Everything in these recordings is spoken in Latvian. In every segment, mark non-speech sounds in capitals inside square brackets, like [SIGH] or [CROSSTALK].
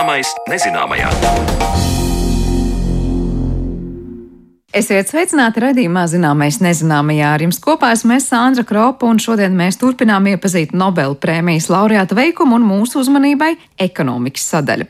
Zināmais nezināmajā. Esiet sveicināti redzījumā, zināmais nezināmajā. Ar jums kopā esmu es Sandra Kropa, un šodien mēs turpinām iepazīt Nobel prēmijas laureāta veikumu un mūsu uzmanībai ekonomikas sadaļu.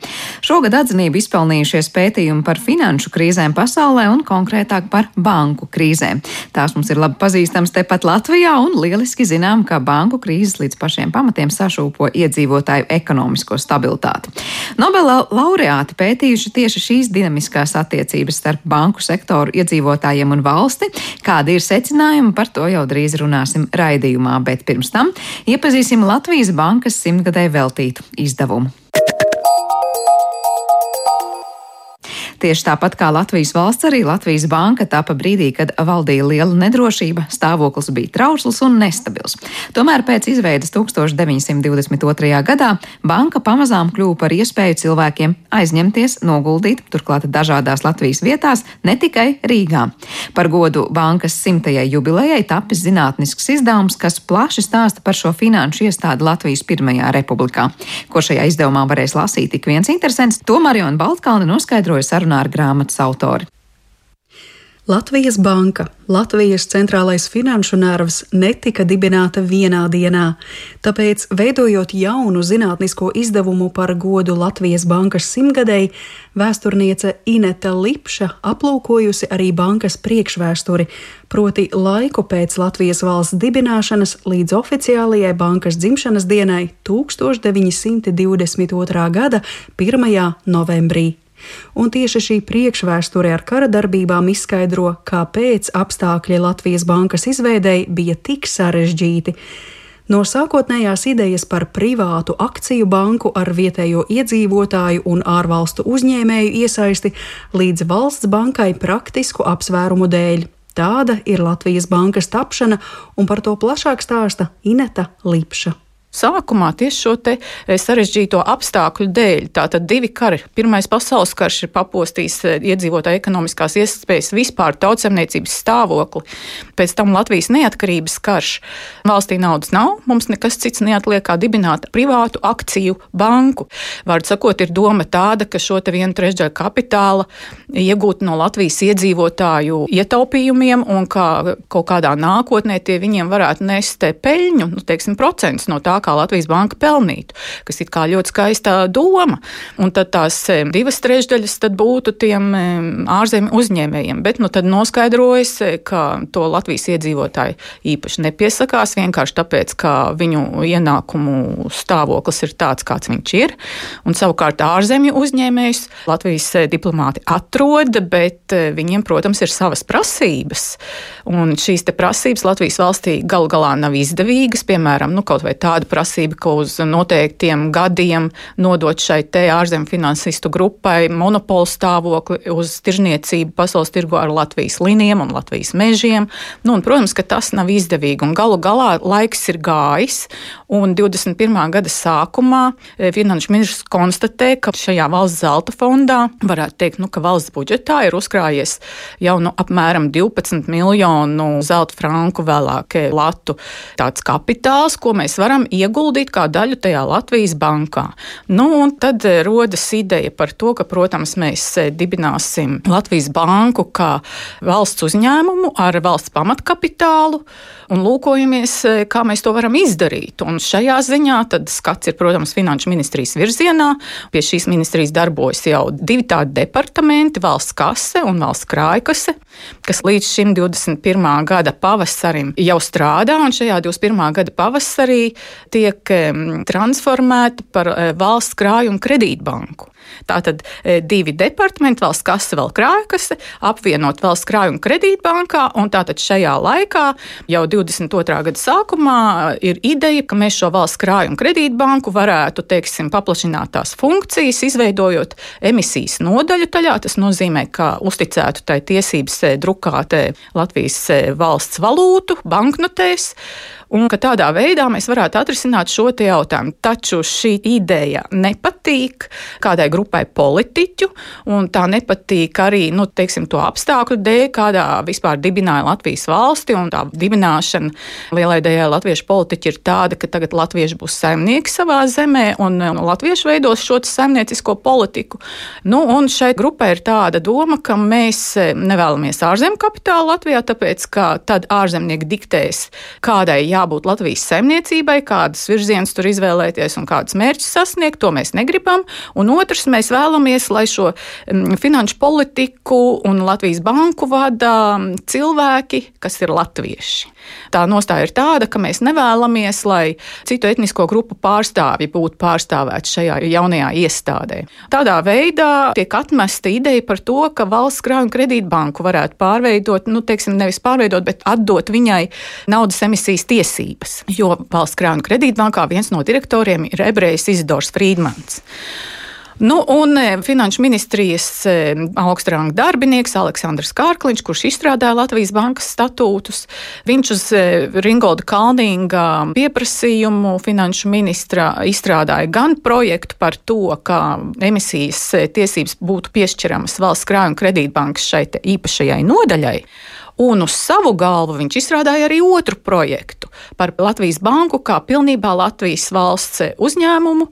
Šogad atzinību izpelnījušies pētījumi par finanšu krīzēm pasaulē un konkrētāk par banku krīzēm. Tās mums ir labi pazīstams tepat Latvijā, un lieliski zinām, ka banku krīzes līdz pašiem pamatiem sašūpo iedzīvotāju ekonomisko stabilitāti. Nobela laureāti pētījuši tieši šīs dinamiskās attiecības starp banku sektoru iedzīvotāju iedzīvotājiem un valsti. Kādi ir secinājumi, par to jau drīz runāsim raidījumā, bet pirms tam iepazīsim Latvijas bankas simtgadē veltītu izdevumu. Tieši tāpat kā Latvijas valsts, arī Latvijas banka tapa brīdī, kad valdīja liela nedrošība, stāvoklis bija trausls un nestabils. Tomēr pēc izveidas 1922. gadā banka pamazām kļuva par iespēju cilvēkiem aizņemties, noguldīt, turklāt dažādās Latvijas vietās, ne tikai Rīgā. Par godu bankas simtajai jubilejai tapis zinātnisks izdevums, kas plaši stāsta par šo finanšu iestādi Latvijas Pirmajā republikā. Ko šajā izdevumā varēs lasīt tik viens interesants, to Mariona Baltkalna noskaidroja sarunā sarunā ar grāmatas autori. Latvijas banka, Latvijas centrālais finanšu nervs, netika dibināta vienā dienā, tāpēc, veidojot jaunu zinātnisko izdevumu par godu Latvijas bankas simtgadēji, vēsturniece Ineta Lipša aplūkojusi arī bankas priekšvēsturi, proti laiku pēc Latvijas valsts dibināšanas līdz oficiālajai bankas dzimšanas dienai 1922. gada 1. novembrī. Un tieši šī priekšvēsture ar kara darbībām izskaidro, kāpēc apstākļi Latvijas bankas izveidēji bija tik sarežģīti. No sākotnējās idejas par privātu akciju banku ar vietējo iedzīvotāju un ārvalstu uzņēmēju iesaisti līdz valsts bankai praktisku apsvērumu dēļ. Tāda ir Latvijas bankas tapšana, un par to plašāk stāsta Ineta Lipša. Sākumā tieši šo eh, sarežģīto apstākļu dēļ, tātad divi kari. Pirmais pasaules karš ir papostījis eh, iedzīvotāju ekonomiskās iespējas vispār tautsemniecības stāvokli. Pēc tam Latvijas neatkarības karš. Valstī naudas nav, mums nekas cits neatliek kā dibināt privātu akciju banku. Vārds sakot, ir doma tāda, ka šo te vienu trešdaļu kapitāla iegūt no Latvijas iedzīvotāju ietaupījumiem un kā kaut kādā nākotnē tie viņiem varētu nest peļņu, nu, teiksim, procents no tā, kā Latvijas banka pelnītu, kas ir ļoti skaista doma. Un tad tās divas trešdaļas būtu tiem ārzemju uzņēmējiem. Bet nu, tad noskaidrojas, ka to Latvijas iedzīvotāji īpaši nepiesakās vienkārši tāpēc, ka viņu ienākumu stāvoklis ir tāds, kāds viņš ir. Un savukārt ārzemju uzņēmējus Latvijas diplomāti atrod, bet viņiem, protams, ir savas prasības. Un šīs prasības Latvijas valstī galu galā nav izdevīgas, piemēram, nu, kaut vai tāda prasība, ka uz noteiktiem gadiem nodot šai te ārzemju finansistu grupai monopolu stāvokli uz tirzniecību pasaules tirgu ar Latvijas līnijiem un Latvijas mežiem. Nu, un, protams, ka tas nav izdevīgi. Un galu galā laiks ir gājis, un 21. gada sākumā e, finanšu ministrs konstatē, ka šajā valsts zelta fondā varētu teikt, nu, ka valsts budžetā ir uzkrājies jau nu, apmēram 12 miljonu zelta franku vēlāk latu tāds kapitāls, ko mēs varam ieguldīt kā daļu tajā Latvijas bankā. Nu, un tad eh, rodas ideja par to, ka, protams, mēs eh, dibināsim Latvijas banku kā valsts uzņēmumu ar valsts pamatkapitālu un lūkojamies, eh, kā mēs to varam izdarīt. Un šajā ziņā skats ir, protams, Finanšu ministrijas virzienā. Pie šīs ministrijas darbojas jau divi tādi departamenti - valsts kase un valsts krājkase, kas līdz šim 21. gada pavasarim jau strādā, un šajā 21. gada pavasarī tiek transformēta par eh, valsts krājumu kredītbanku. Tātad e, divi departamenti, valsts kase, vēl krājkase, apvienot valsts krājuma kredītbankā, tātad šajā laikā, jau 22. gada sākumā, ir ideja, ka mēs šo valsts krājuma kredītbanku varētu, teiksim, paplašināt tās funkcijas, izveidojot emisijas nodaļu taļā. Tas nozīmē, ka uzticētu tai tiesības e, drukāt e, Latvijas valsts valūtu, banknotēs un ka tādā veidā mēs varētu atrisināt šo jautājumu. Taču šī ideja nepatīk kādai grupai politiķu, un tā nepatīk arī nu, teiksim, to apstākļu dēļ, kādā vispār dibināja Latvijas valsti. Tā dibināšana lielai daļai latviešu politiķi ir tāda, ka tagad latvieši būs saimnieki savā zemē, un latvieši veidos šo saimniecisko politiku. Nu, un šai grupai ir tāda doma, ka mēs nevēlamies ārzemju kapitālu Latvijā, tāpēc ka tad ārzemnieki diktēs, kādai jābūt Latvijas saimniecībai, kādas virzienas tur izvēlēties un kādus mērķus sasniegt. To mēs negribam. Un otrs, mēs vēlamies, lai šo mm, finanšu politiku un Latvijas banku vada cilvēki, kas ir latvieši. Tā nostāja ir tāda, ka mēs nevēlamies, lai citu etnisko grupu pārstāvji būtu pārstāvēti šajā jaunajā iestādē. Tādā veidā tiek atmesta ideja par to, ka valsts krājuma kredītbanku varētu pārveidot, nu, teiksim, nevis pārveidot, bet atdot viņai naudas emisijas tiesības. Jo valsts krājuma kredītbankā viens no direktoriem ir ebrejs Izidors Frīdmans. Nu, un e, Finanšu ministrijas e, augstrānga darbinieks Aleksandrs Kārkliņš, kurš izstrādāja Latvijas bankas statūtus, viņš uz e, Ringolda Kalninga pieprasījumu finanšu ministra izstrādāja gan projektu par to, kā emisijas tiesības būtu piešķiramas valsts krājuma kredītbankas šai īpašajai nodaļai. Un uz savu galvu viņš izstrādāja arī otru projektu par Latvijas banku kā pilnībā Latvijas valsts uzņēmumu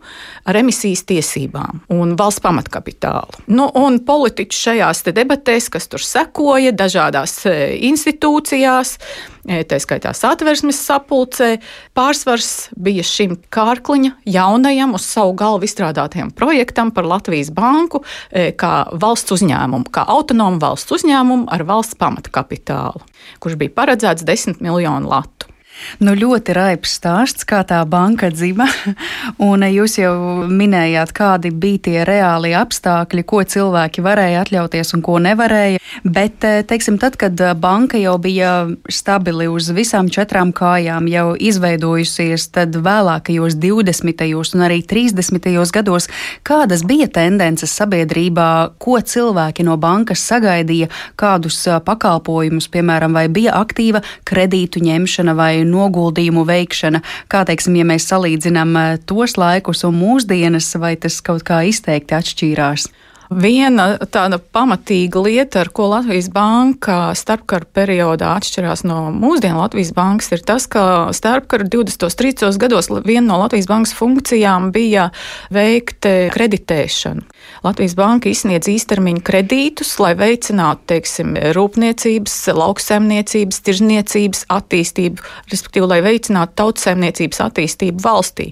ar emisijas tiesībām un valsts pamatkapitālu. Nu, un politiķi šajās debatēs, kas tur sekoja dažādās e, institūcijās, tā skaitā satversmes sapulcē, pārsvars bija šim Kārkliņa jaunajam uz savu galvu izstrādātajam projektam par Latvijas banku e, kā valsts uzņēmumu, kā autonomu valsts uzņēmumu ar valsts pamatkapitālu, kurš bija paredzēts 10 miljonu latu. Nu, ļoti raibs stāsts, kā tā banka dzima. [LAUGHS] Un jūs jau minējāt, kādi bija tie reālie apstākļi, ko cilvēki varēja atļauties un ko nevarēja. Bet, eh, teiksim, tad, kad banka jau bija stabili uz visām četrām kājām, jau izveidojusies, tad vēlākajos 20. un arī 30. gados, kādas bija tendences sabiedrībā, ko cilvēki no bankas sagaidīja, kādus eh, pakalpojumus, piemēram, vai bija aktīva kredītu ņemšana vai noguldījumu veikšana. Kā teiksim, ja mēs salīdzinām eh, tos laikus un mūsdienas, vai tas kaut kā izteikti atšķīrās? Viena tāda pamatīga lieta, ar ko Latvijas banka starpkara periodā atšķirās no mūsdienu Latvijas bankas, ir tas, ka starpkara 20. un 30. gados viena no Latvijas bankas funkcijām bija veikt kreditēšanu. Latvijas banka izsniedz īstermiņa kredītus, lai veicinātu, teiksim, rūpniecības, lauksaimniecības, tirzniecības attīstību, respektīvi, lai veicinātu tautsēmniecības attīstību valstī.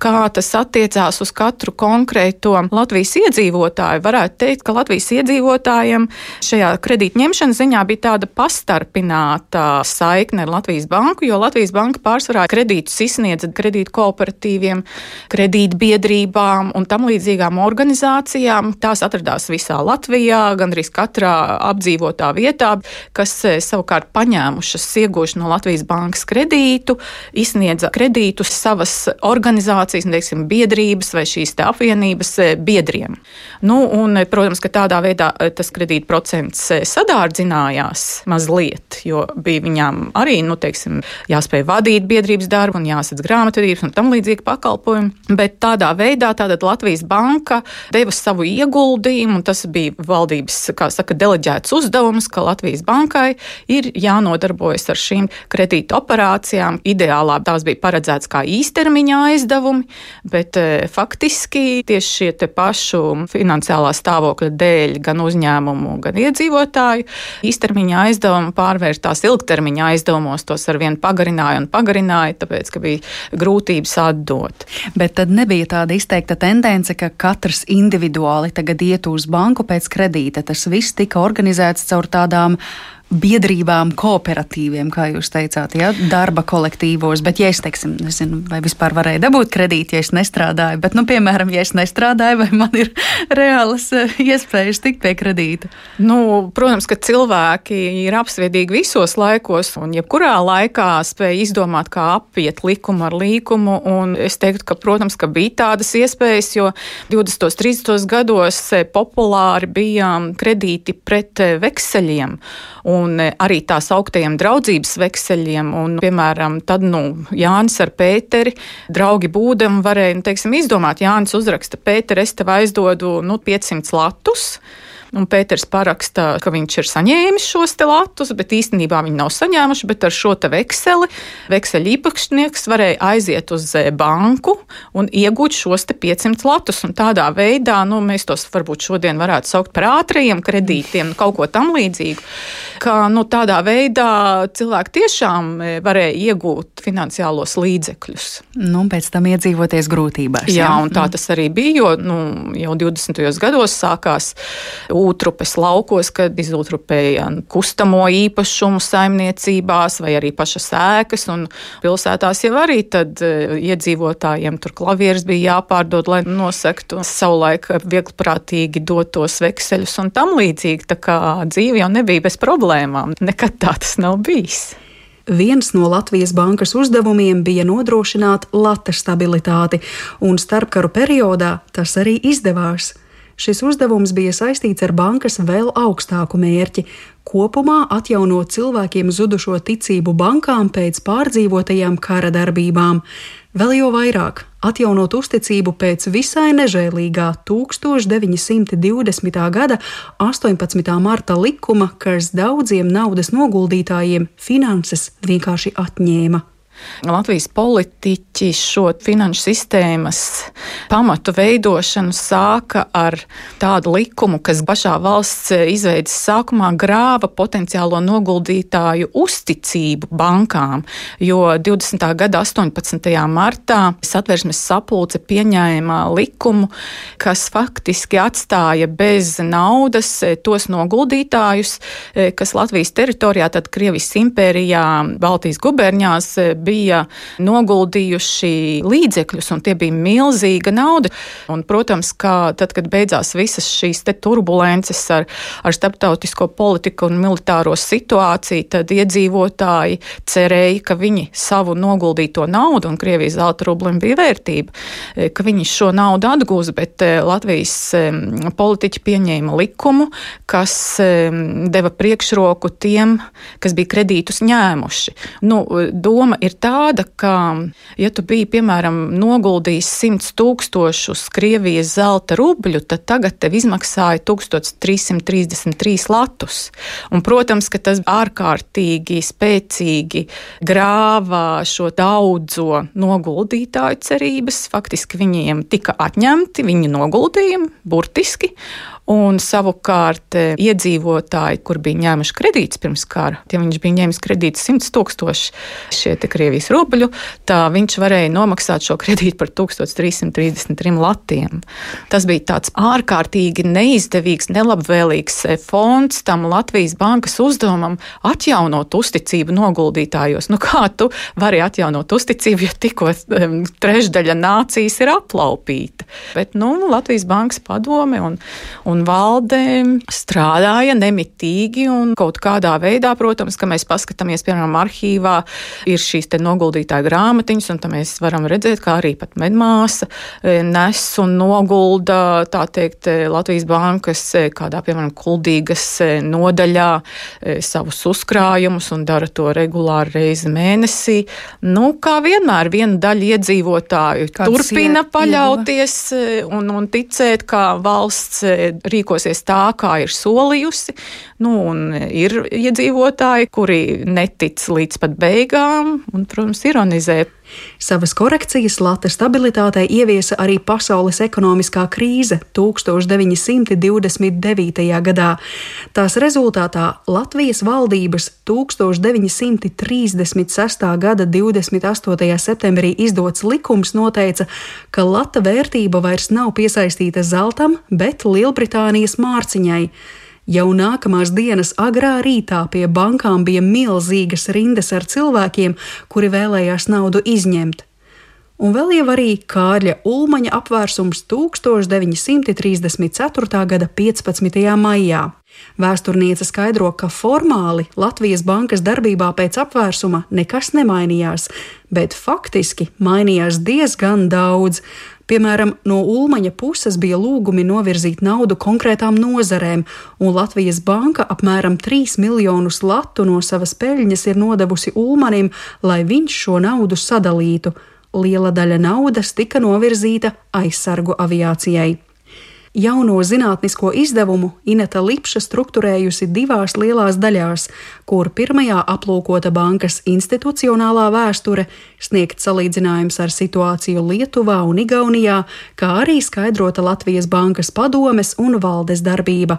Kā tas attiecās uz katru konkrēto Latvijas iedzīvotāju, varētu teikt, ka Latvijas iedzīvotājiem šajā kredītņemšanas ziņā bija tāda pastarpināta saikne ar Latvijas banku, jo Latvijas banka pārsvarā kredītus izsniedza kredītu kooperatīviem, kredītbiedrībām un tam līdzīgām organizācijām. Tās atradās visā Latvijā, gandrīz katrā apdzīvotā vietā, kas e, savukārt paņēmušas ieguvuši no Latvijas bankas kredītu, izsniedza kredītus savas organizācijas, teiksim, biedrības vai šīs apvienības e, biedriem. Nu, Un, protams, ka tādā veidā eh, tas kredītprocents eh, sadārdzinājās mazliet, jo bija viņām arī nu, teiksim, jāspēj vadīt biedrības darbu un jāsadz grāmatvedības un tam līdzīgi pakalpojumi. Bet tādā veidā Latvijas banka deva savu ieguldījumu, un tas bija valdības saka, deleģēts uzdevums, ka Latvijas bankai ir jānodarbojas ar šīm kredīta operācijām. Ideālā tās bija paredzētas kā īstermiņa aizdevumi, bet eh, faktiski tieši šie pašu finansiālā stāvokļa dēļ gan uzņēmumu, gan iedzīvotāju īstermiņa aizdevumi pārvērtās ilgtermiņa aizdevumos, tos ar vienu pagarināja un pagarināja, tāpēc, ka bija grūtības atdot. Bet tad nebija tāda izteikta tendence, ka katrs individuāli tagad iet uz banku pēc kredīta. Tas viss tika organizēts caur tādām biedrībām, kooperatīviem, kā jūs teicāt, ja, darba kolektīvos. Bet, ja es teiksim, nezinu, vai vispār varēju dabūt kredītu, ja es nestrādāju, bet, nu, piemēram, ja es nestrādāju, vai man ir [LAUGHS] reālas eh, iespējas tikt pie kredīta? Nu, protams, ka cilvēki ir apsviedīgi visos laikos, un jebkurā laikā spēja izdomāt, kā apiet likumu ar līkumu. Es teiktu, ka, protams, ka bija tādas iespējas, jo 20. un 30. gados eh, populāri bija kredīti pret eh, vekseļiem. un arī tās augtajiem draudzības vekseļiem. Un, piemēram, tad nu, Jānis ar Pēteri, draugi būdam, varēja nu, teiksim, izdomāt, Jānis uzraksta Pēteri, es tev aizdodu nu, 500 latus. Un Pēters paraksta, ka viņš ir saņēmis šos latus, bet īstenībā viņi nav saņēmuši. Bet ar šo vekseli vekseļa īpašnieks varēja aiziet uz banku un iegūt šos 500 latus. Un tādā veidā nu, mēs tos varbūt šodien varētu saukt par ātriem kredītiem, kaut ko tam līdzīgu. Ka nu, tādā veidā cilvēki tiešām e, varēja iegūt finansiālos līdzekļus. Nu, pēc tam iedzīvoties grūtībās. Jā, jā un tā tas arī bija, jo nu, jau 20. gados sākās Utrupes laukos, kad izutrupēja kustamo īpašumu saimniecībās vai arī pašas ēkas. Pilsētās jau arī tad e, iedzīvotājiem tur klavieres bija jāpārdod, lai nosektu savulaik vieglprātīgi dotos vekseļus un tam līdzīgi. Tā kā dzīve jau nebija bez problēmām. Nekad tā tas nav bijis. Viens no Latvijas bankas uzdevumiem bija nodrošināt lata stabilitāti, un starpkaru periodā tas arī izdevās. Šis uzdevums bija saistīts ar bankas vēl augstāku mērķi - kopumā atjaunot cilvēkiem zudušo ticību bankām pēc pārdzīvotajām kara darbībām. Vēl jau vairāk atjaunot uzticību pēc visai nežēlīgā 1920. gada 18. marta likuma, kas daudziem naudas noguldītājiem finanses vienkārši atņēma. Latvijas politiķi šo finanšu sistēmas pamatu veidošanu sāka ar tādu likumu, kas pašā valsts izveidas sākumā grāva potenciālo noguldītāju uzticību bankām, jo 20. gada 18. martā satversmes sapulce pieņēma likumu, kas faktiski atstāja bez naudas tos noguldītājus, kas Latvijas teritorijā, tad Krievijas impērijā, Baltijas gubernijās bija noguldījuši līdzekļus, un tie bija milzīga nauda. Un, protams, ka tad, kad beidzās visas šīs turbulences ar, ar starptautisko politiku un militāro situāciju, tad iedzīvotāji cerēja, ka viņi savu noguldīto naudu, un Krievijas zelta rublim bija vērtība, e, ka viņi šo naudu atgūs, bet e, Latvijas politiķi pieņēma likumu, kas deva priekšroku tiem, kas bija kredītus ņēmuši. Nu, doma ir tāda, ka, ja tu biji, piemēram, noguldījis 100 tūkstošus Krievijas zelta rubļu, tad tagad tev izmaksāja 1333 latus. Un, protams, ka tas ārkārtīgi spēcīgi grāvā šo daudzo noguldītāju cerības. Faktiski viņiem tika atņemti viņi noguldījumi, burtiski. Un savukārt e, iedzīvotāji, kur bija ņēmuši kredītus pirms kara, ja viņš bija ņēmis kredītus 100 tūkstoši šie Krievijas rubļu, tā viņš varēja nomaksāt šo kredītu par 1333 latiem. Tas bija tāds ārkārtīgi neizdevīgs, nelabvēlīgs e, fonds tam Latvijas bankas uzdevumam atjaunot uzticību noguldītājos. Nu, kā tu vari atjaunot uzticību, ja tikko trešdaļa nācijas ir aplaupīta? Bet nu, Latvijas bankas padome un, un un valde strādāja nemitīgi un kaut kādā veidā, protams, ka mēs paskatāmies, piemēram, arhīvā ir šīs te noguldītāja grāmatiņas, un tam mēs varam redzēt, kā arī pat medmāsa e, nes un nogulda, tā teikt, e, Latvijas bankas e, kādā, piemēram, kuldīgas nodaļā savus uzkrājumus un dara to regulāri reizi mēnesī. Nu, kā vienmēr, viena daļa iedzīvotāju Kāds turpina paļauties un, un ticēt, ka valsts rīkosies tā, kā ir solījusi. Nu, ir iedzīvotāji, kuri netic līdz pat beigām un, protams, ironizē. Savas korekcijas lata stabilitātei ieviesa arī pasaules ekonomiskā krīze 1929. gadā. Tās rezultātā Latvijas valdības 1936. gada 28. septembrī izdots likums noteica, ka lata vērtība vairs nav piesaistīta zeltam, bet Lielbritānijas mārciņai. Jau nākamās dienas agrā rītā pie bankām bija milzīgas rindas ar cilvēkiem, kuri vēlējās naudu izņemt. Un vēl jau arī Kārļa Ulmaņa apvērsums 1934. gada 15. maijā. Vēsturniece skaidro, ka formāli Latvijas bankas darbībā pēc apvērsuma nekas nemainījās, bet faktiski mainījās diezgan daudz. Piemēram, no Ulmaņa puses bija lūgumi novirzīt naudu konkrētām nozarēm, un Latvijas banka apmēram 3 miljonus latu no savas peļņas ir nodevusi Ulmanim, lai viņš šo naudu sadalītu. Liela daļa naudas tika novirzīta aizsargu aviācijai. Jauno zinātnisko izdevumu Ineta Lipša strukturējusi divās lielās daļās, kur pirmajā aplūkota bankas institucionālā vēsture, sniegt salīdzinājums ar situāciju Lietuvā un Igaunijā, kā arī skaidrota Latvijas bankas padomes un valdes darbība.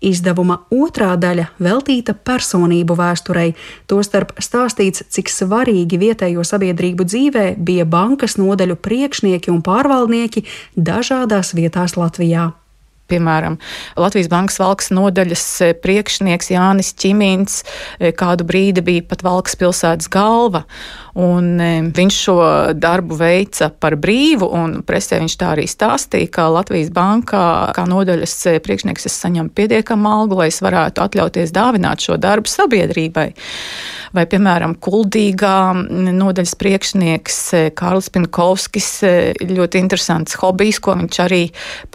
Izdevuma otrā daļa veltīta personību vēsturei, tostarp stāstīts, cik svarīgi vietējo sabiedrību dzīvē bija bankas nodaļu priekšnieki un pārvaldnieki dažādās vietās Latvijā. Piemēram, Latvijas Bankas valks nodaļas e, priekšnieks Jānis Čimīns e, kādu brīdi bija pat valks pilsētas galva. Un e, viņš šo darbu veica par brīvu, un presē viņš tā arī stāstīja, ka Latvijas bankā kā nodaļas priekšnieks es saņemu pietiekamu algu, lai es varētu atļauties dāvināt šo darbu sabiedrībai. Vai, piemēram, Kuldīgā nodaļas priekšnieks Kārlis Pinkovskis ļoti interesants hobijs, ko viņš arī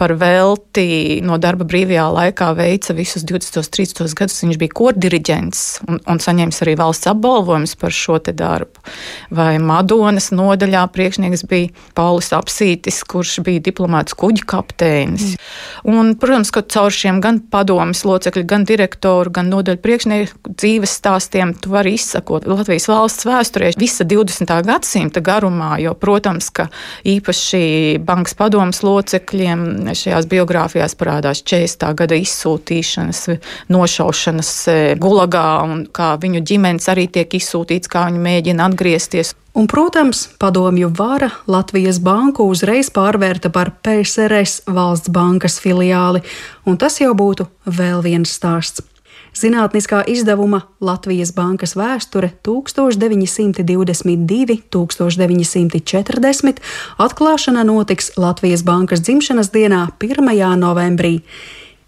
par velti no darba brīvajā laikā veica visus 20, 30 gadus. Viņš bija kordiriģents un, un saņēmis arī valsts apbalvojumus par šo darbu. Vai Madonas nodaļā priekšnieks bija Paulis Apsītis, kurš bija diplomāts kuģa kapteinis. Mm. Un, protams, ka caur šiem gan padomas locekļu, gan direktoru, gan nodaļu priekšnieku dzīves stāstiem tu vari izsakot Latvijas valsts vēsturē visa 20. gadsimta garumā, jo, protams, ka īpaši bankas padomas locekļiem šajās biogrāfijās parādās 40. gada izsūtīšanas, nošaušanas e, gulagā, un kā viņu ģimenes arī tiek izsūtīts, kā viņi mēģina atgriezties. Un, protams, padomju vara Latvijas banku uzreiz pārvērta par PSRS valsts bankas filiāli, un tas jau būtu vēl viens stāsts. Zinātniskā izdevuma Latvijas Bankas vēsture 1922-1940 atklāšana notiks Latvijas Bankas dzimšanas dienā 1. novembrī.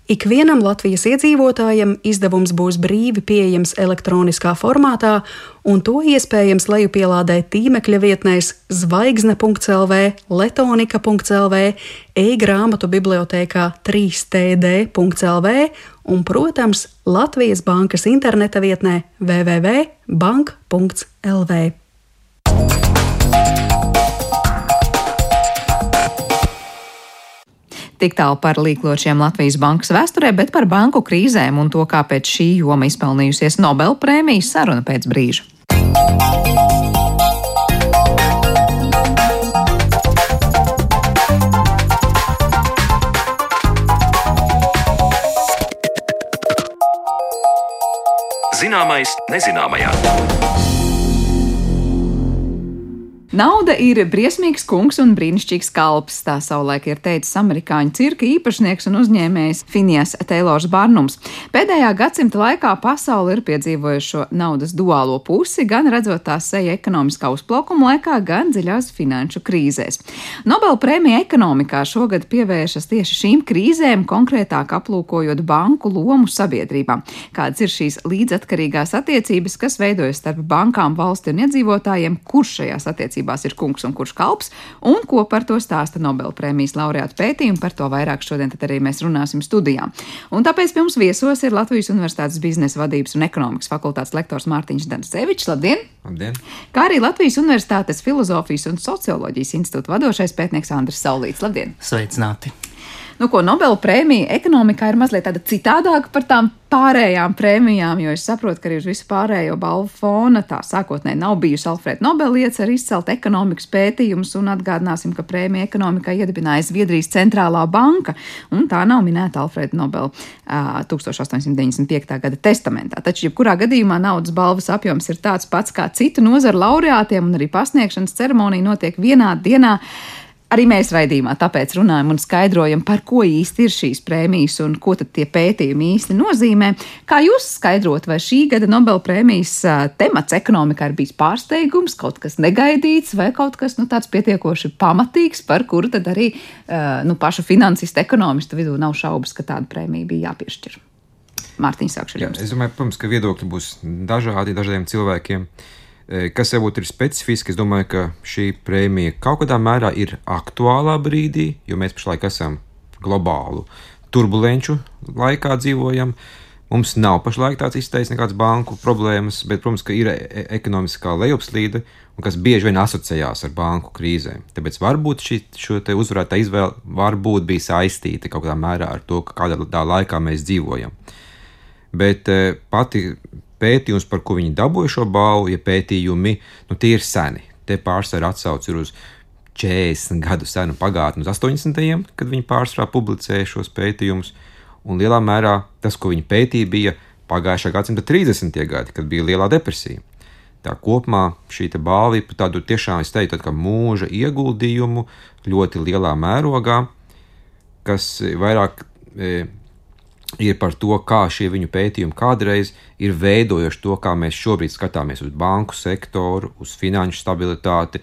Ikvienam Latvijas iedzīvotājam izdevums būs brīvi pieejams elektroniskā formātā, un to iespējams lejupielādēt tīmekļa vietnēs zvaigzne.lv, letonika.lv, e-grāmatu bibliotēkā 3td.lv un, protams, Latvijas bankas interneta vietnē www.bank.lv. Tik tālu par līkločiem Latvijas bankas vēsturē, bet par banku krīzēm un to, kāpēc šī joma izpelnījusies Nobel prēmijas saruna pēc brīža. Zināmais nezināmajā. Nauda ir briesmīgs kungs un brīnišķīgs kalps, tā savulaik ir teicis amerikāņu cirka īpašnieks un uzņēmējs Finijas Teilors Barnums. Pēdējā gadsimta laikā pasaule ir piedzīvojuši šo naudas duālo pusi, gan redzot tās seja ekonomiskā uzplaukuma laikā, gan dziļās finanšu krīzēs. Nobel prēmija ekonomikā šogad pievēršas tieši šīm krīzēm, konkrētāk aplūkojot banku lomu sabiedrībā. Kādas ir šīs līdzatkarīgās attiecības, kas veidojas starp bankām, valsti un iedzīvotājiem, kurš šajās attiecībās attiecībās ir kungs un kurš kalps, un ko par to stāsta Nobelpremijas laureāta pētījumi. Par to vairāk šodien arī mēs runāsim studijā. Un tāpēc pie mums viesos ir Latvijas Universitātes biznesa vadības un ekonomikas fakultātes lektors Mārtiņš Dansevičs. Labdien! Labdien! Kā arī Latvijas Universitātes filozofijas un socioloģijas institūta vadošais pētnieks Andris Saulīts. Labdien! Sveicināti! Nu, ko Nobela prēmija ekonomikā ir mazliet tāda citādāka par tām pārējām prēmijām, jo es saprotu, ka arī uz visu pārējo balvu fona tā sākotnēji nav bijusi Alfrēda Nobela iecer izcelt ekonomikas pētījumus, un atgādināsim, ka prēmija ekonomikā iedibināja Zviedrijas centrālā banka, un tā nav minēta Alfrēda Nobela uh, 1895. gada testamentā. Taču, jebkurā gadījumā naudas balvas apjoms ir tāds pats kā citu nozaru laureātiem, un arī pasniegšanas ceremonija notiek vienā dienā. Arī mēs raidījumā tāpēc runājam un skaidrojam, par ko īsti ir šīs prēmijas un ko tad tie pētījumi īsti nozīmē. Kā jūs skaidrot, vai šī gada Nobel prēmijas temats ekonomikā ir bijis pārsteigums, kaut kas negaidīts, vai kaut kas nu, tāds pietiekoši pamatīgs, par kuru tad arī nu, pašu finansistu ekonomistu vidū nav šaubas, ka tāda prēmija bija jāpiešķir? Mārtiņš, sākšu ar jums. Jā, es domāju, protams, ka viedokļi būs dažādi dažādiem cilvēkiem. Kas varbūt ir specifiski, es domāju, ka šī prēmija kaut kādā mērā ir aktuālā brīdī, jo mēs pašlaik esam globālu turbulenču laikā dzīvojam. Mums nav pašlaik tāds izteicis nekādas banku problēmas, bet, protams, ka ir e ekonomiskā lejupslīde, kas bieži vien asociējās ar banku krīzēm. Tāpēc varbūt šī uzvarētā izvēle varbūt bija saistīta kaut kādā mērā ar to, kādā laikā mēs dzīvojam. Bet pati pētījums, par ko viņi dabūja šo balvu, ja pētījumi, nu, tie ir seni. Te pārsvarā atsauc ir uz 40 gadu senu pagātni, uz 80. kad viņi pārsvarā publicēja šos pētījumus, un lielā mērā tas, ko viņi pētīja, bija pagājušā gadsimta 30. gadi, kad bija lielā depresija. Tā kopumā šī balva ir tādu tiešām, es teiktu, tā mūža ieguldījumu ļoti lielā mērogā, kas vairāk e, ir par to, kā šie viņu pētījumi kādreiz ir veidojuši to, kā mēs šobrīd skatāmies uz banku sektoru, uz finanšu stabilitāti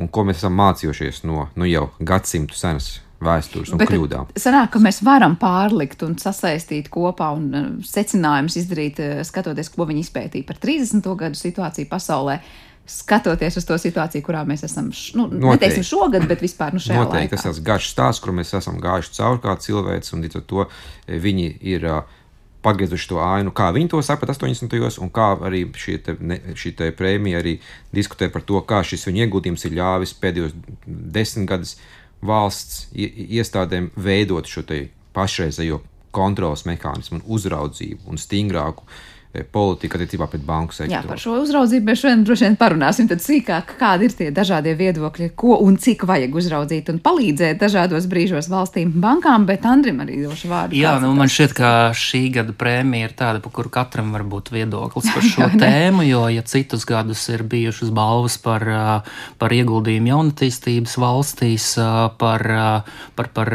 un ko mēs esam mācījušies no nu, jau gadsimtu senas vēstures un Bet kļūdām. Sanāk, ka mēs varam pārlikt un sasaistīt kopā un uh, secinājumus izdarīt, uh, skatoties, ko viņi izpētīja par 30. gadu situāciju pasaulē skatoties uz to situāciju, kurā mēs esam, nu, Noteikti. neteiksim šogad, bet vispār nu, šajā Noteikti, laikā. Tas ir garš stāsts, kur mēs esam gājuši cauri kā cilvēks, un līdz ar to e, viņi ir pagriezuši to ainu, kā viņi to saprata 80. gados, un kā arī šī, te, ne, šī te prēmija arī diskutē par to, kā šis viņa ieguldījums ir ļāvis pēdējos desmit gadus valsts iestādēm veidot šo pašreizējo kontrolas mehānismu un uzraudzību un stingrāku uh, politika attiecībā pret banku sektoru. Jā, par šo uzraudzību mēs šodien droši vien parunāsim tad sīkāk, kādi ir tie dažādie viedokļi, ko un cik vajag uzraudzīt un palīdzēt dažādos brīžos valstīm bankām, bet Andrim arī došu vārdu. Jā, nu man šķiet, ka šī gada prēmija ir tāda, par kuru katram var būt viedoklis par šo [LAUGHS] tēmu, jo, ja citus gadus ir bijušas balvas par, par ieguldījumu jaunatīstības valstīs, par, par, par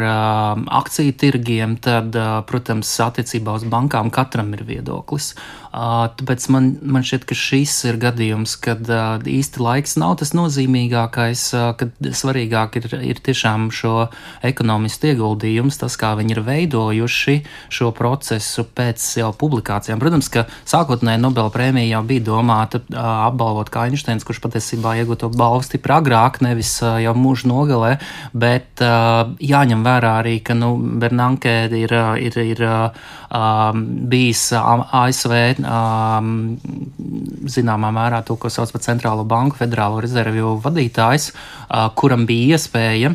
akciju tirgiem, tad, protams, attiecībā uz bankām katram ir viedoklis. Tāpēc man, man šķiet, ka šis ir gadījums, kad īsti laiks nav tas nozīmīgākais, kad svarīgāk ir, ir tiešām šo ekonomistu ieguldījums, tas, kā viņi ir veidojuši šo procesu pēc jau publikācijām. Protams, ka sākotnēji Nobela prēmija jau bija domāta apbalvot kā Einsteins, kurš patiesībā iegūto balvu stipri agrāk, nevis jau mūža nogalē, bet jāņem vērā arī, ka nu, Bernanke ir, ir, ir bijis ASV zināmā mērā to, ko sauc par centrālo banku federālo rezervju vadītājs, uh, kuram bija iespēja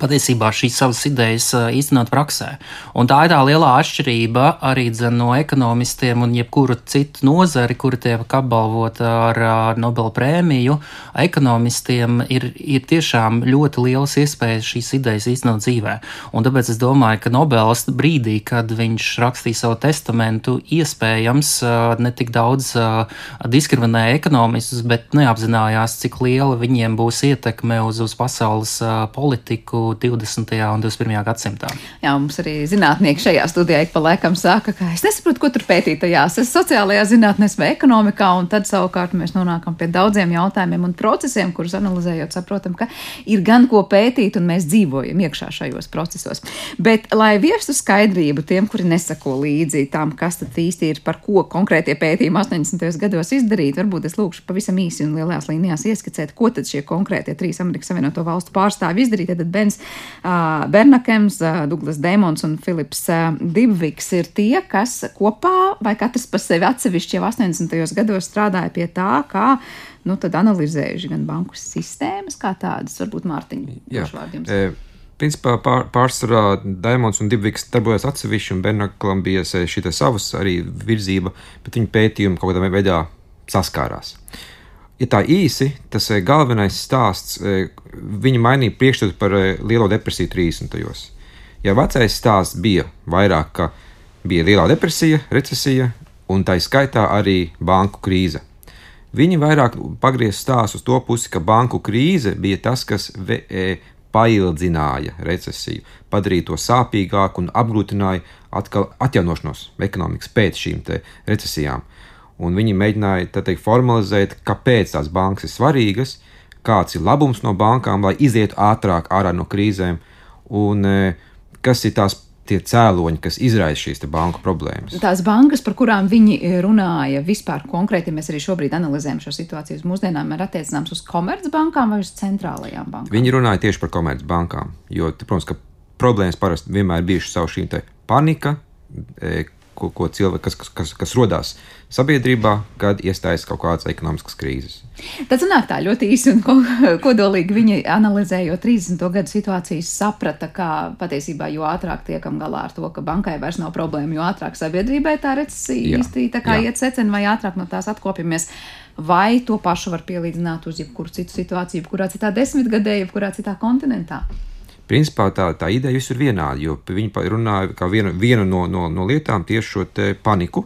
patiesībā šīs savas idejas īstenot praksē. Un tā ir tā lielā atšķirība arī no ekonomistiem un jebkuru citu nozari, kuri tiek apbalvota ar, Nobela prēmiju. Ekonomistiem ir, ir tiešām ļoti lielas iespējas šīs idejas īstenot dzīvē. Un tāpēc es domāju, ka Nobels brīdī, kad viņš rakstīja savu testamentu, iespējams ne tik daudz diskriminēja ekonomistus, bet neapzinājās, cik liela viņiem būs ietekme uz, uz pasaules politiku 20. un 21. gadsimtā. Jā, mums arī zinātnieki šajā studijā ik pa laikam saka, ka es nesaprotu, ko tur pētīt tajās sociālajā zinātnēs vai ekonomikā, un tad savukārt mēs nonākam pie daudziem jautājumiem un procesiem, kurus analizējot, saprotam, ka ir gan ko pētīt, un mēs dzīvojam iekšā šajos procesos. Bet, lai viestu skaidrību tiem, kuri nesako līdzi tam, kas tad īsti ir, par ko konkrētie pētījumi 80. gados izdarīt, varbūt es lūkšu pavisam īsi un lielās līnijās ieskicēt, ko tad šie konkrētie trīs Amerikas Savienoto Valstu pārstāvji izdarīja. Tad Bens Bernakems, Duglas Dēmons un Filips Dibviks ir tie, kas kopā vai katrs par sevi atsevišķi jau 80. gados strādāja pie tā, kā nu, analizējuši gan banku sistēmas, kā tādas, varbūt Mārtiņa. E, principā pār, pārsvarā Daimons un Dibviks darbojas atsevišķi, un Bernaklam bija šī savas arī virzība, bet viņa pētījumi kaut kādā veidā saskārās. Uh, ja tā īsi, tas eh, galvenais stāsts, eh, viņi mainīja priekšstatu par eh, lielo depresiju 30. gados. Ja vecais stāsts bija vairāk, ka bija lielā depresija, recesija un tā skaitā arī banku krīze. Viņi vairāk pagriez stāstu uz to pusi, ka banku krīze bija tas, kas ve, e, paildzināja recesiju, padarīja to sāpīgāku un apgrūtināja atkal atjaunošanos ekonomikas pēc šīm recesijām un viņi mēģināja teikt, formalizēt, kāpēc tās bankas ir svarīgas, kāds ir labums no bankām, lai izietu ātrāk ārā no krīzēm, un e, kas ir tās tie cēloņi, kas izraisa šīs banku problēmas. Tās bankas, par kurām viņi runāja, vispār konkrēti mēs arī šobrīd analizējam šo situāciju uz mūsdienām, ir attiecināms uz komercbankām vai uz centrālajām bankām? Viņi runāja tieši par komercbankām, jo, protams, ka problēmas parasti vienmēr bijušas savu šīm panika, e, ko, ko cilvēki, kas, kas, kas, kas rodās sabiedrībā, kad iestājas kaut kādas ekonomiskas krīzes. Tad sanāk tā ļoti īsi un kodolīgi viņi analizējot 30. gadu situācijas saprata, ka patiesībā jo ātrāk tiekam galā ar to, ka bankai vairs nav problēma, jo ātrāk sabiedrībai tā recesija īsti tā kā jā. iet secen vai ātrāk no tās atkopjamies. Vai to pašu var pielīdzināt uz jebkuru citu situāciju, jebkurā citā desmitgadē, jebkurā citā kontinentā? Principā tā, tā ideja visur vienāda, jo viņi runāja kā vienu, vienu no, no, no lietām tieši šo paniku,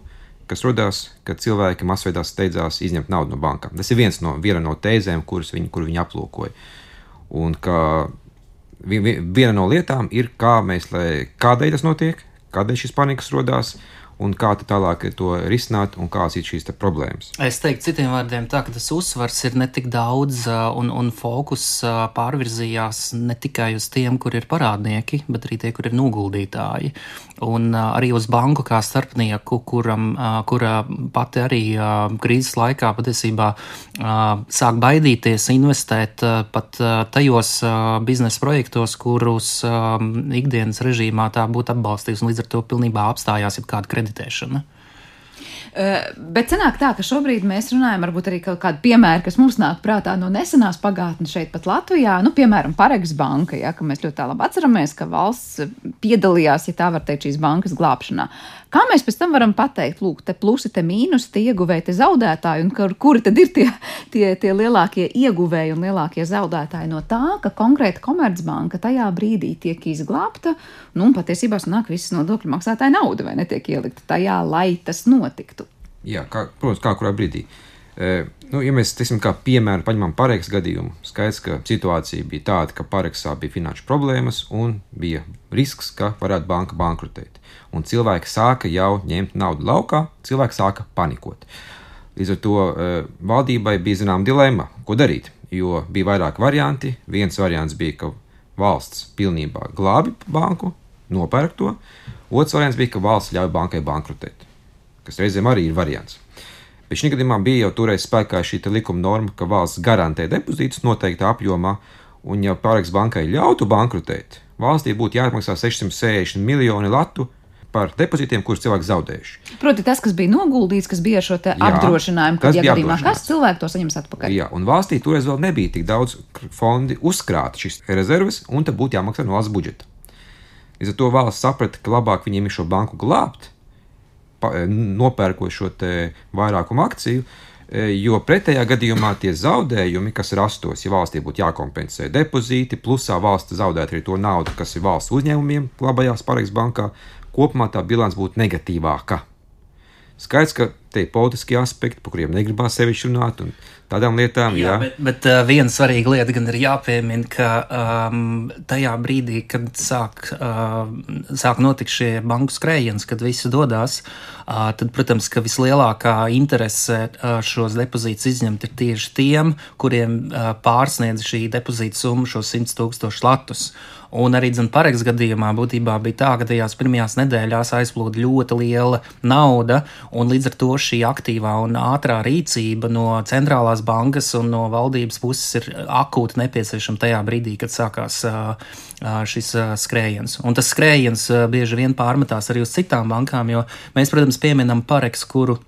kas radās, kad cilvēki masveidā steidzās izņemt naudu no bankām. Tas ir viens no, no tēzēm, kuras viņi, kur viņi aplūkoja. Un ka viena no lietām ir, kā mēs, lai, kādēļ tas notiek, kādēļ šis panikas radās, un kā tālāk to risināt un kādas ir šīs problēmas. Es teiktu, citiem vārdiem, tā, ka tas uzsvars ir ne tik daudz un, un fokus pārvirzījās ne tikai uz tiem, kur ir parādnieki, bet arī tie, kur ir noguldītāji. Un arī uz banku kā starpnieku, kuram, kura pati arī krīzes laikā patiesībā sāk baidīties investēt pat tajos biznesa projektos, kurus ikdienas režīmā tā būtu atbalstījusi, līdz ar to pilnībā apstājās jebkāda kredīta meditēšana. Bet sanāk tā, ka šobrīd mēs runājam varbūt arī kaut kādu piemēru, kas mums nāk prātā no nesenās pagātnes šeit pat Latvijā. Nu, piemēram, Paregs banka, ja, ka mēs ļoti labi atceramies, ka valsts piedalījās, ja tā var teikt, šīs bankas glābšanā. Kā mēs pēc tam varam pateikt, lūk, te plusi, te mīnusi, te ieguvēji, te zaudētāji, un kur, kuri tad ir tie, tie, tie lielākie ieguvēji un lielākie zaudētāji no tā, ka konkrēta komercbanka tajā brīdī tiek izglābta, nu, un patiesībā sanāk visas nodokļu maksātāja nauda vai netiek ielikta tajā, lai tas notiktu. Jā, kā, protams, kā kurā brīdī. E, nu, ja mēs teiksim, kā piemēru paņemam Pārēks gadījumu, skaidrs, ka situācija bija tāda, ka Pārēksā bija finanšu problēmas un bija risks, ka varētu banka bankrotēt un cilvēki sāka jau ņemt naudu laukā, cilvēki sāka panikot. Līdz ar to e, valdībai bija zināma dilemma, ko darīt, jo bija vairāki varianti. Viens variants bija, ka valsts pilnībā glābi banku, nopērk to, otrs variants bija, ka valsts ļauj bankai bankrotēt, kas reizēm arī ir variants. Bet šī gadījumā bija jau toreiz spēkā šī likuma norma, ka valsts garantē depozītus noteiktā apjomā, un ja pārēks bankai ļautu bankrotēt, valstī būtu jāatmaksā 660 miljoni latu par depozītiem, kurus cilvēki zaudējuši. Proti, tas, kas bija noguldīts, kas bija šo apdrošinājumu, kad ja gadījumā kas cilvēki to saņems atpakaļ. Jā, un valstī toreiz vēl nebija tik daudz fondi uzkrāt šīs rezerves, un tad būtu jāmaksā no valsts budžeta. Līdz ar to valsts saprata, ka labāk viņiem ir šo banku glābt, nopērkot šo vairākumu akciju, e, jo pretējā gadījumā tie zaudējumi, kas rastos, ja valstī būtu jākompensē depozīti, plusā valsts zaudētu arī to naudu, kas ir valsts uzņēmumiem, labajās Pārējas bankā, kopumā tā bilants būtu negatīvāka. Skaidrs, ka te ir politiskie aspekti, par kuriem negribās sevišķi runāt, un tādām lietām. Jā, jā. bet, bet uh, viena svarīga lieta gan ir jāpiemina, ka um, tajā brīdī, kad sāk, uh, sāk notikt šie banku skrējiens, kad visi dodas, uh, tad, protams, ka vislielākā interese uh, šos depozītus izņemt ir tieši tiem, kuriem uh, pārsniedz šī depozīta summa šo 100 tūkstošu latus. Un arī Pareks gadījumā būtībā bija tā, ka tajās pirmajās nedēļās aizplūda ļoti liela nauda, un līdz ar to šī aktīvā un ātrā rīcība no centrālās bankas un no valdības puses ir akūti nepieciešama tajā brīdī, kad sākās šis skrējiens. Un tas skrējiens bieži vien pārmetās arī uz citām bankām, jo mēs, protams, pieminam Pareks, kuru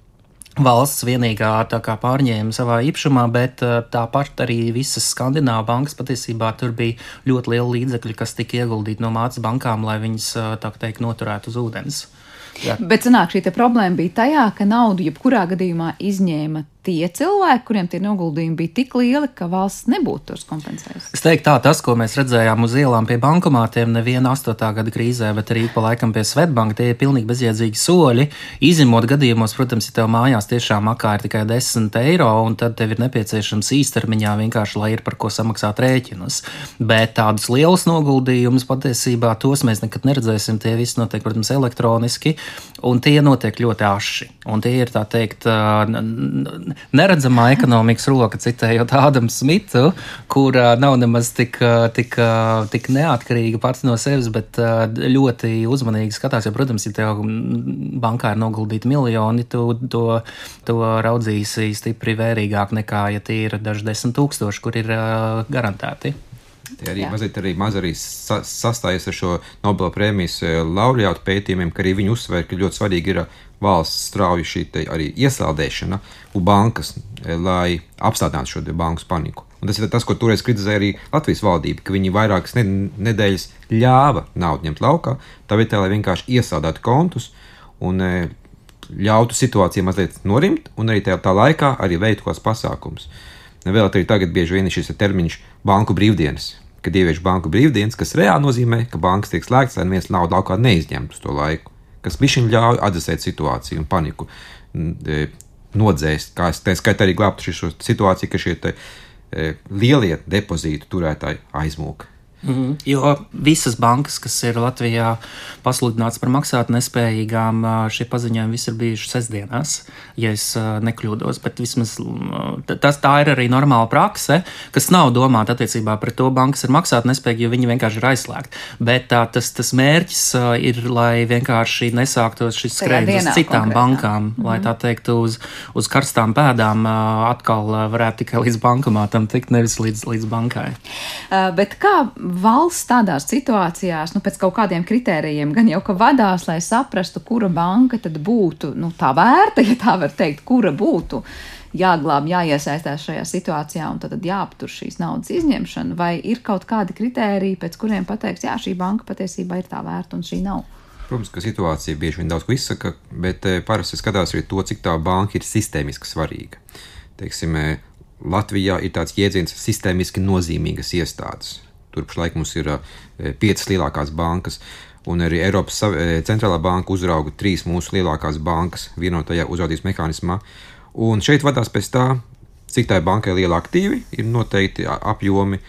valsts vienīgā pārņēma savā īpašumā, bet tāpat arī visas skandināvu bankas patiesībā tur bija ļoti liela līdzekļa, kas tika ieguldīti no mācības bankām, lai viņas tā teikt noturētu uz ūdens. Jā. Bet sanāk, šī problēma bija tajā, ka naudu jebkurā gadījumā izņēma tie cilvēki, kuriem tie noguldījumi bija tik lieli, ka valsts nebūtu tos kompensējusi. Es teiktu, tā tas, ko mēs redzējām uz ielām pie bankomātiem, neviena 8. gada krīzē, bet arī pa laikam pie Svetbanka, tie ir pilnīgi bezjēdzīgi soļi. Izņemot gadījumos, protams, ja tev mājās tiešām makā ir tikai 10 eiro, un tad tev ir nepieciešams īstermiņā vienkārši, lai ir par ko samaksāt rēķinus. Bet tādus lielus noguldījumus patiesībā tos mēs nekad neredzēsim. Tie visi notiek, protams, elektroniski, un tie notiek ļoti aši. Un tie ir tā teikt neredzamā ekonomikas roka, citējot Ādamu Smitu, kur nav nemaz tik, tik, tik neatkarīga pats no sevis, bet ļoti uzmanīgi skatās. Jo, protams, ja tev bankā ir noguldīti miljoni, tu to, to raudzīsi stipri vērīgāk nekā, ja tie ir daži desmit tūkstoši, kur ir garantēti. Tie arī Jā. mazliet arī maz arī sa sastājas ar šo Nobela prēmijas laureātu pētījumiem, ka arī viņi uzsver, ka ļoti svarīgi ir valsts strauja šī arī iesaldēšana un bankas, e, lai apstādinātu šo banku paniku. Un tas ir tas, ko toreiz kritizēja arī Latvijas valdība, ka viņi vairākas nedēļas ļāva naudu ņemt laukā, tā vietā, lai vienkārši iesaldētu kontus un e, ļautu situācijai mazliet norimt, un arī tajā tā laikā arī veiktu kāds pasākums. Vēl arī tagad bieži vien ir šis termiņš banku brīvdienas, kad ievieš banku brīvdienas, kas reāli nozīmē, ka bankas tiek slēgtas, lai neviens naudu laukā neizņemtu uz to laiku. Kas bišķiņ ļauj atdzesēt situāciju un paniku e, nodzēst, kā es teicu, skaitā arī glābt šo situāciju, ka šie te, e, lielie depozītu turētāji aizmūka. Mm. Jo visas bankas, kas ir Latvijā pasludināts par maksātnespējīgām, šie paziņojumi visi ir bijuši sestdienās, ja es nekļūdos. Bet vismaz tas tā ir arī normāla prakse, kas nav domāta attiecībā pret to, bankas ir maksātnespējīgi, jo viņi vienkārši ir aizslēgti. Bet tā, tas, tas mērķis ir, lai vienkārši nesāktos šis skrējiens uz citām konkrētā. bankām, mm lai tā teiktu uz, uz karstām pēdām atkal varētu tikai līdz bankomātam tikt, nevis līdz, līdz bankai. Uh, bet kā valsts tādās situācijās, nu, pēc kaut kādiem kritērijiem, gan jau ka vadās, lai saprastu, kura banka tad būtu nu, tā vērta, ja tā var teikt, kura būtu jāglābj, jāiesaistās šajā situācijā un tad, tad jāaptur šīs naudas izņemšana, vai ir kaut kādi kritēriji, pēc kuriem pateiks, jā, šī banka patiesībā ir tā vērta un šī nav. Protams, ka situācija bieži vien daudz ko izsaka, bet eh, parasti skatās arī to, cik tā banka ir sistēmiski svarīga. Teiksim, eh, Latvijā ir tāds jēdziens sistēmiski nozīmīgas iestādes. Tur pašlaik mums ir piecas lielākās bankas. Un arī Eiropas centrālā banka uzrauga trīs mūsu lielākās bankas vienotajā uzraudzības mehānismā. Un šeit vadās pēc tā, cik tai bankai ir liela aktīvi, ir noteikti apjomi,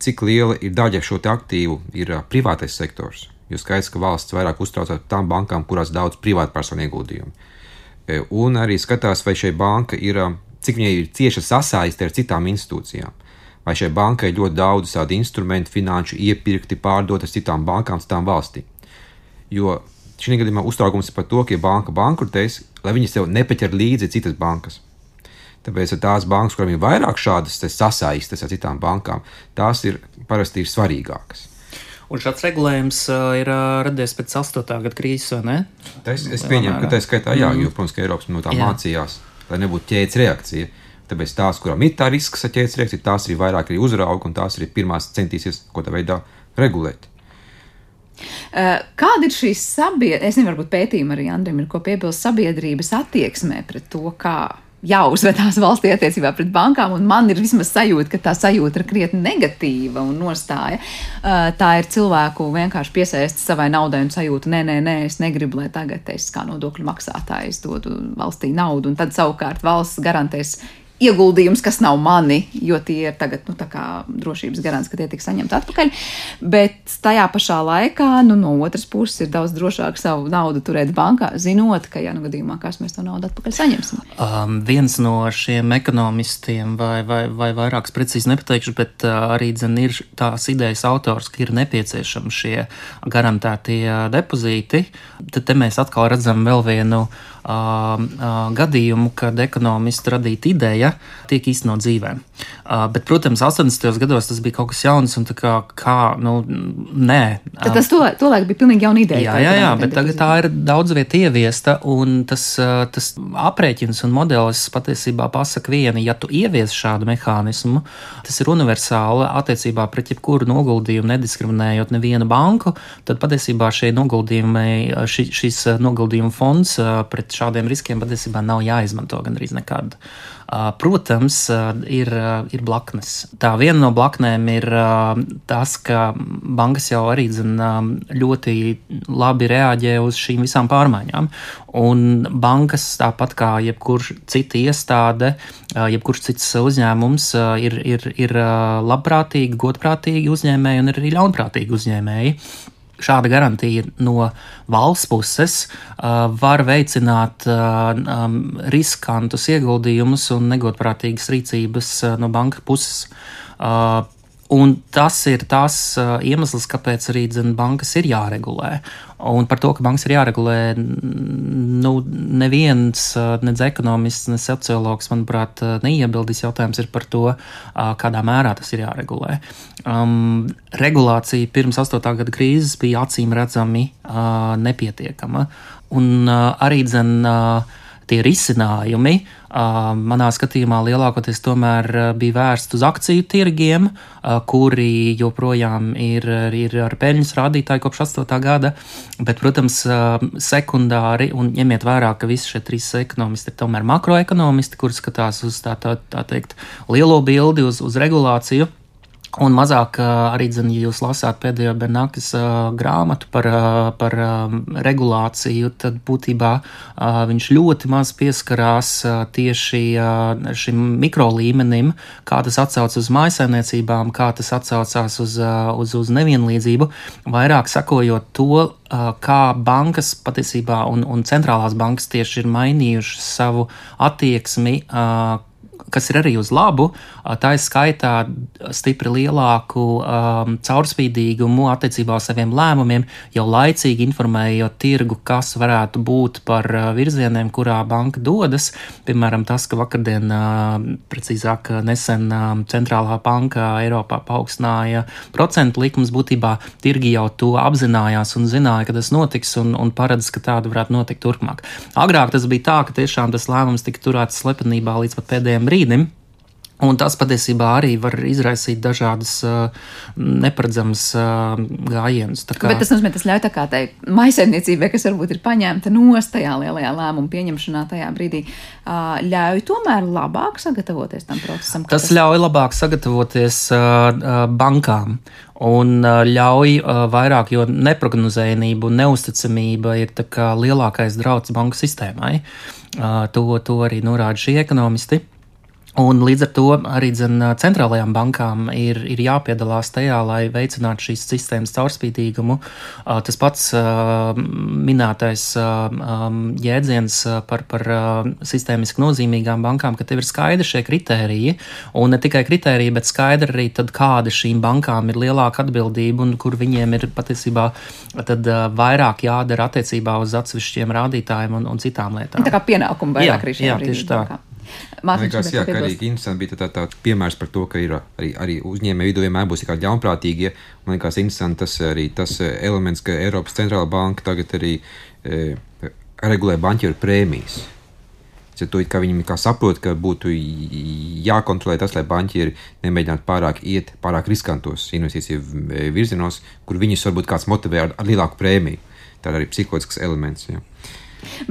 cik liela ir daļa šo aktīvu, ir privātais sektors. Jo skaidrs, ka valsts vairāk uztraucās par tām bankām, kurās daudz privātpersonu ieguldījumu. Un arī skatās, vai šai banka ir, cik viņai ir cieša sasaiste ar citām institūcijām vai šai bankai ļoti daudz tādu instrumentu, finanšu iepirkti, pārdotas citām bankām, citām valstīm. Jo šī gadījumā uztraukums ir par to, ka ja banka bankrotēs, lai viņas sev nepaķer līdzi citas bankas. Tāpēc tās bankas, kurām ir vairāk šādas sasaistes ar citām bankām, tās ir parasti ir svarīgākas. Un šāds regulējums uh, ir uh, radies pēc 8. gada krīzes, vai ne? Es, es pieņemu, ka tā ir skaitā, jā, mm. jo, protams, ka Eiropas no tā jā. mācījās, lai nebūtu ķēdes reakcija. Uh, Tāpēc tās, kurām ir tā ķēdes reakcija, tās arī vairāk arī uzrauga un tās arī pirmās centīsies kaut kādā veidā regulēt. Kāda ir šī sabiedrība? Es nevaru pētījuma arī Andrim, ir ko piebilst sabiedrības attieksmē pret to, kā jāuzvedās valstī attiecībā pret bankām, un man ir vismaz sajūta, ka tā sajūta ir krietni negatīva un nostāja. Tā ir cilvēku vienkārši piesaista savai naudai un sajūta, nē, nē, nē, es negribu, lai tagad es kā nodokļu maksātājs dodu valstī naudu, un tad savukārt valsts garantēs ieguldījums, kas nav mani, jo tie ir tagad nu, drošības garants, ka tie tiks saņemti atpakaļ. Bet tajā pašā laikā, nu, no otras puses, ir daudz drošāk savu naudu turēt bankā, zinot, ka, ja nu gadījumā kāds mēs to naudu atpakaļ saņemsim. Um, viens no šiem ekonomistiem, vai, vai, vai vairākus precīzi nepateikšu, bet uh, arī dzen, ir tās idejas autors, ka ir nepieciešami šie garantētie depozīti. Tad mēs atkal redzam vēl vienu gadījumu, kad ekonomisti radīta ideja tiek īstenot dzīvē. Bet, protams, 80. gados tas bija kaut kas jauns un kā, kā nu, nē. Tad tas tolaik to bija pilnīgi jauna ideja. Jā, jā, jā bet tagad tā ir daudz vieta ieviesta un tas, tas aprēķins un modelis patiesībā pasaka vienu, ja tu ievies šādu mehānismu, tas ir universāli attiecībā pret jebkuru noguldījumu, nediskriminējot nevienu banku, tad patiesībā šie noguldījumi, ši, šis noguldījumu fonds pret šādiem riskiem patiesībā nav jāizmanto gandrīz nekad. Protams, ir, ir blaknes. Tā viena no blaknēm ir tas, ka bankas jau arī zin, ļoti labi reaģē uz šīm visām pārmaiņām. Un bankas, tāpat kā jebkurš cita iestāde, jebkurš cits uzņēmums, ir, ir, ir labprātīgi, godprātīgi uzņēmēji un ir arī ļaunprātīgi uzņēmēji. Šāda garantija no valsts puses uh, var veicināt uh, um, riskantus ieguldījumus un negodprātīgas rīcības uh, no banka puses. Uh, Un tas ir tas uh, iemesls, kāpēc arī dzen, bankas ir jāregulē. Un par to, ka bankas ir jāregulē, nu, neviens, uh, ne ekonomists, ne sociologs, manuprāt, uh, neiebildīs. Jautājums ir par to, kādā mērā tas ir jāregulē. Um, regulācija pirms 8. gada krīzes bija acīm redzami uh, nepietiekama. Un uh, arī dzen. Uh, tie risinājumi manā skatījumā lielākoties tomēr bija vērsti uz akciju tirgiem, kuri joprojām ir, ir ar peļņas rādītāju kopš 8. gada, bet, protams, sekundāri, un ņemiet vērā, ka visi šie trīs ekonomisti ir tomēr makroekonomisti, kur skatās uz tā, tā, tā teikt lielo bildi, uz, uz regulāciju. Un mazāk arī, zin, ja jūs lasāt pēdējo Bernākas uh, grāmatu par, uh, par uh, regulāciju, tad būtībā viņš ļoti maz pieskarās tieši šim mikro līmenim, kā tas atsaucas uz mājsaimniecībām, kā tas atsaucās uz, uz, uz nevienlīdzību, vairāk sakojot to, kā bankas patiesībā un, un centrālās bankas tieši ir mainījušas savu attieksmi. Kas ir arī uz labu, tā ir skaitā stipri lielāku um, caurspīdīgumu attiecībā uz saviem lēmumiem, jau laicīgi informējot tirgu, kas varētu būt par virzieniem, kurā banka dodas. Piemēram, tas, ka vakardien, precīzāk, nesen centrālā banka Eiropā paaugstināja procentu likumus, būtībā tirgi jau to apzinājās un zināja, ka tas notiks un, un paredz, ka tāda varētu notikt turpmāk. Agrāk tas bija tā, ka tiešām tas lēmums tika turēts slepenībā līdz pat pēdējiem brīdim brīdim. Un tas patiesībā arī var izraisīt dažādas uh, neparedzamas uh, gājienas. Kā... Bet tas nozīmē, tas ļauj tā kā tai maisaimniecībai, kas varbūt ir paņemta nost tajā lielajā lēmuma pieņemšanā tajā brīdī, uh, ļauj tomēr labāk sagatavoties tam procesam. Tas, tas ļauj labāk sagatavoties uh, bankām. Un ļauj vairāk, jo neprognozējumība un neusticamība ir lielākais draudz banku sistēmai. To, to arī norāda šie ekonomisti. Un līdz ar to arī dzen, centrālajām bankām ir, ir jāpiedalās tajā, lai veicinātu šīs sistēmas caurspīdīgumu. Tas pats minētais jēdziens par, par sistēmiski nozīmīgām bankām, ka tev ir skaidri šie kritēriji, un ne tikai kritēriji, bet skaidri arī tad, kāda šīm bankām ir lielāka atbildība un kur viņiem ir patiesībā vairāk jādara attiecībā uz atsevišķiem rādītājiem un, un citām lietām. Tā kā pienākumu vairāk arī šajā jā, tā. Liekas, jā, ka arī interesanti bija tā, tā piemērs par to, ka ir arī, arī uzņēmēji vidū vienmēr būs kādi ļaunprātīgie. Man liekas, interesanti tas arī tas eh, elements, ka Eiropas centrāla banka tagad arī e, regulē banķieru prēmijas. To, viņi saprot, ka būtu jākontrolē tas, lai banķieri nemēģinātu pārāk iet pārāk riskantos investīciju eh, virzienos, kur viņus varbūt kāds motivē ar, ar lielāku prēmiju. Tā ir arī psiholoģisks elements. Jā.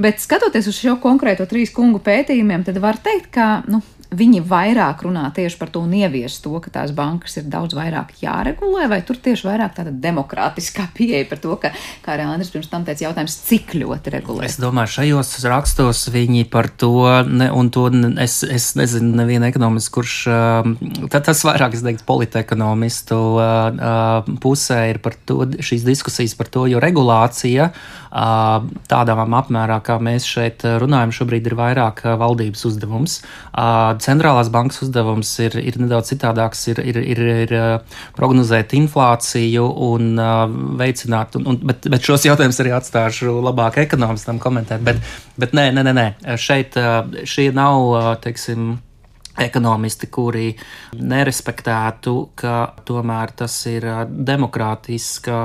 Bet skatoties uz šo konkrēto trīs kungu pētījumiem, tad var teikt, ka nu, viņi vairāk runā tieši par to un ievies to, ka tās bankas ir daudz vairāk jāregulē, vai tur tieši vairāk tāda demokrātiskā [LAUGHS] pieeja par to, ka, kā arī Andris pirms tam teica, jautājums, cik ļoti regulē. Es domāju, šajos rakstos viņi par to, ne, un to es, es nezinu, neviena ekonomists, kurš, tad tas vairāk, es teiktu, politekonomistu pusē ir par to, šīs diskusijas par to, jo regulācija tādā apmērā, kā mēs šeit runājam, šobrīd ir vairāk valdības uzdevums centrālās bankas uzdevums ir, ir nedaudz citādāks, ir, ir, ir, ir prognozēt inflāciju un veicināt, un, un, bet, bet šos jautājumus arī atstāšu labāk ekonomistam komentēt. Bet, bet nē, nē, nē, nē, šeit šie nav, teiksim, ekonomisti, kuri nerespektētu, ka tomēr tas ir demokrātiska